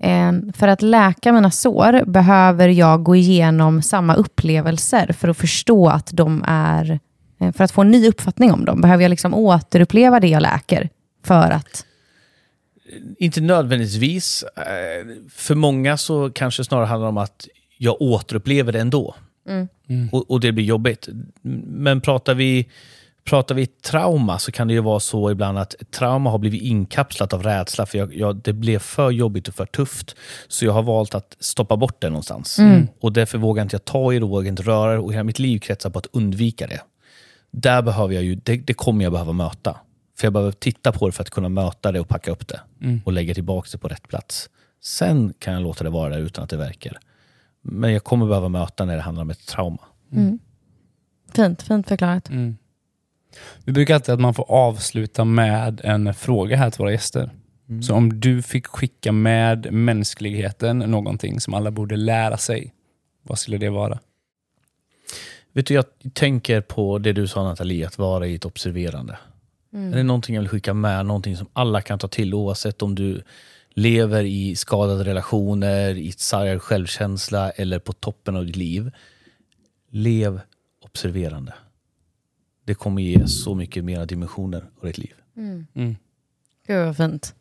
eh, för att läka mina sår, behöver jag gå igenom samma upplevelser för att förstå att de är, eh, för att få en ny uppfattning om dem? Behöver jag liksom återuppleva det jag läker för att... Inte nödvändigtvis. Eh, För många så kanske det snarare handlar om att jag återupplever det ändå. Mm. Mm. Och, och det blir jobbigt. Men pratar vi, pratar vi trauma så kan det ju vara så ibland att trauma har blivit inkapslat av rädsla. För jag, jag, det blev för jobbigt och för tufft. Så jag har valt att stoppa bort det någonstans. Och därför vågar inte jag ta i det, vågar inte röra det. Och hela mitt liv kretsar på att undvika det. Där behöver jag ju, det, det kommer jag behöva möta. För jag behöver titta på det för att kunna möta det och packa upp det. Och lägga tillbaka det på rätt plats. Sen kan jag låta det vara där utan att det verkar. Men jag kommer behöva möta när det handlar om ett trauma. Fint, fint förklarat. Mm. Vi brukar alltid att man får avsluta med en fråga här till våra gäster. Så om du fick skicka med mänskligheten någonting som alla borde lära sig, vad skulle det vara? Vet du, jag tänker på det du sa Nathalie, att vara i ett observerande. Är det någonting jag vill skicka med? Någonting som alla kan ta till oavsett om du lever i skadade relationer, i sargad självkänsla eller på toppen av ditt liv. Lev observerande. Det kommer ge så mycket mera dimensioner av ditt liv. Mm. Gud vad fint.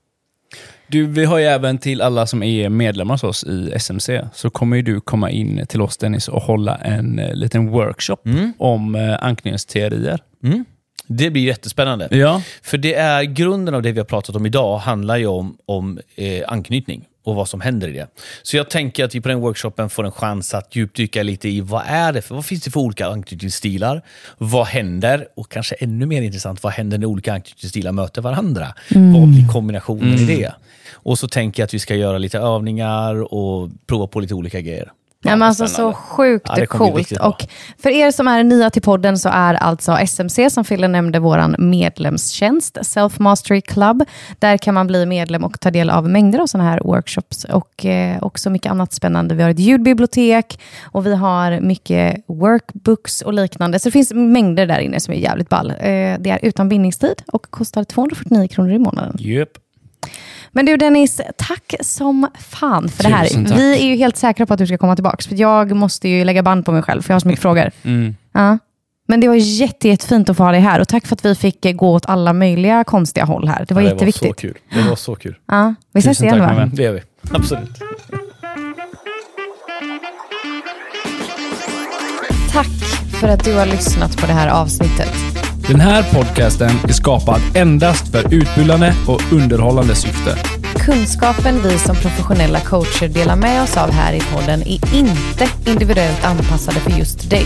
Du, vi har ju även till alla som är medlemmar hos oss i SMC, så kommer ju du komma in till oss Dennis och hålla en eh, liten workshop Mm. om eh, anknytningsteorier. Mm. Det blir jättespännande. Ja. För det är grunden av det vi har pratat om idag handlar ju om, om eh, anknytning och vad som händer i det. Så jag tänker att vi på den workshopen får en chans att djupdyka lite i vad är det för, vad finns det för olika anknytningsstilar? Vad händer? Och kanske ännu mer intressant, vad händer när olika anknytningsstilar möter varandra? Vad blir kombinationen i det? Och så tänker jag att vi ska göra lite övningar och prova på lite olika grejer. Ja, men alltså så sjukt Ja, coolt. Och för er som är nya till podden så är alltså SMC, som Fille nämnde, vår medlemstjänst, Self Mastery Club. Där kan man bli medlem och ta del av mängder av sådana här workshops och eh, också mycket annat spännande. Vi har ett ljudbibliotek och vi har mycket workbooks och liknande. Så det finns mängder där inne som är jävligt ball. Eh, det är utan bindningstid och kostar 249 kronor i månaden. Yep. Men du Dennis, tack som fan för det här. Tusen tack. Vi är ju helt säkra på att du ska komma tillbaka. För jag måste ju lägga band på mig själv, för jag har så mycket frågor. Mm. Ja. Men det var jätte, jättefint att få ha dig här. Och tack för att vi fick eh, gå åt alla möjliga konstiga håll här. Det var Ja, jätteviktigt. Det var så kul. Det var så kul. Ja. Vi ses Tusen igen tack, va? Det gör vi. Absolut. Tack för att du har lyssnat på det här avsnittet. Den här podcasten är skapad endast för utbildande och underhållande syfte. Kunskapen vi som professionella coacher delar med oss av här i podden är inte individuellt anpassade för just dig.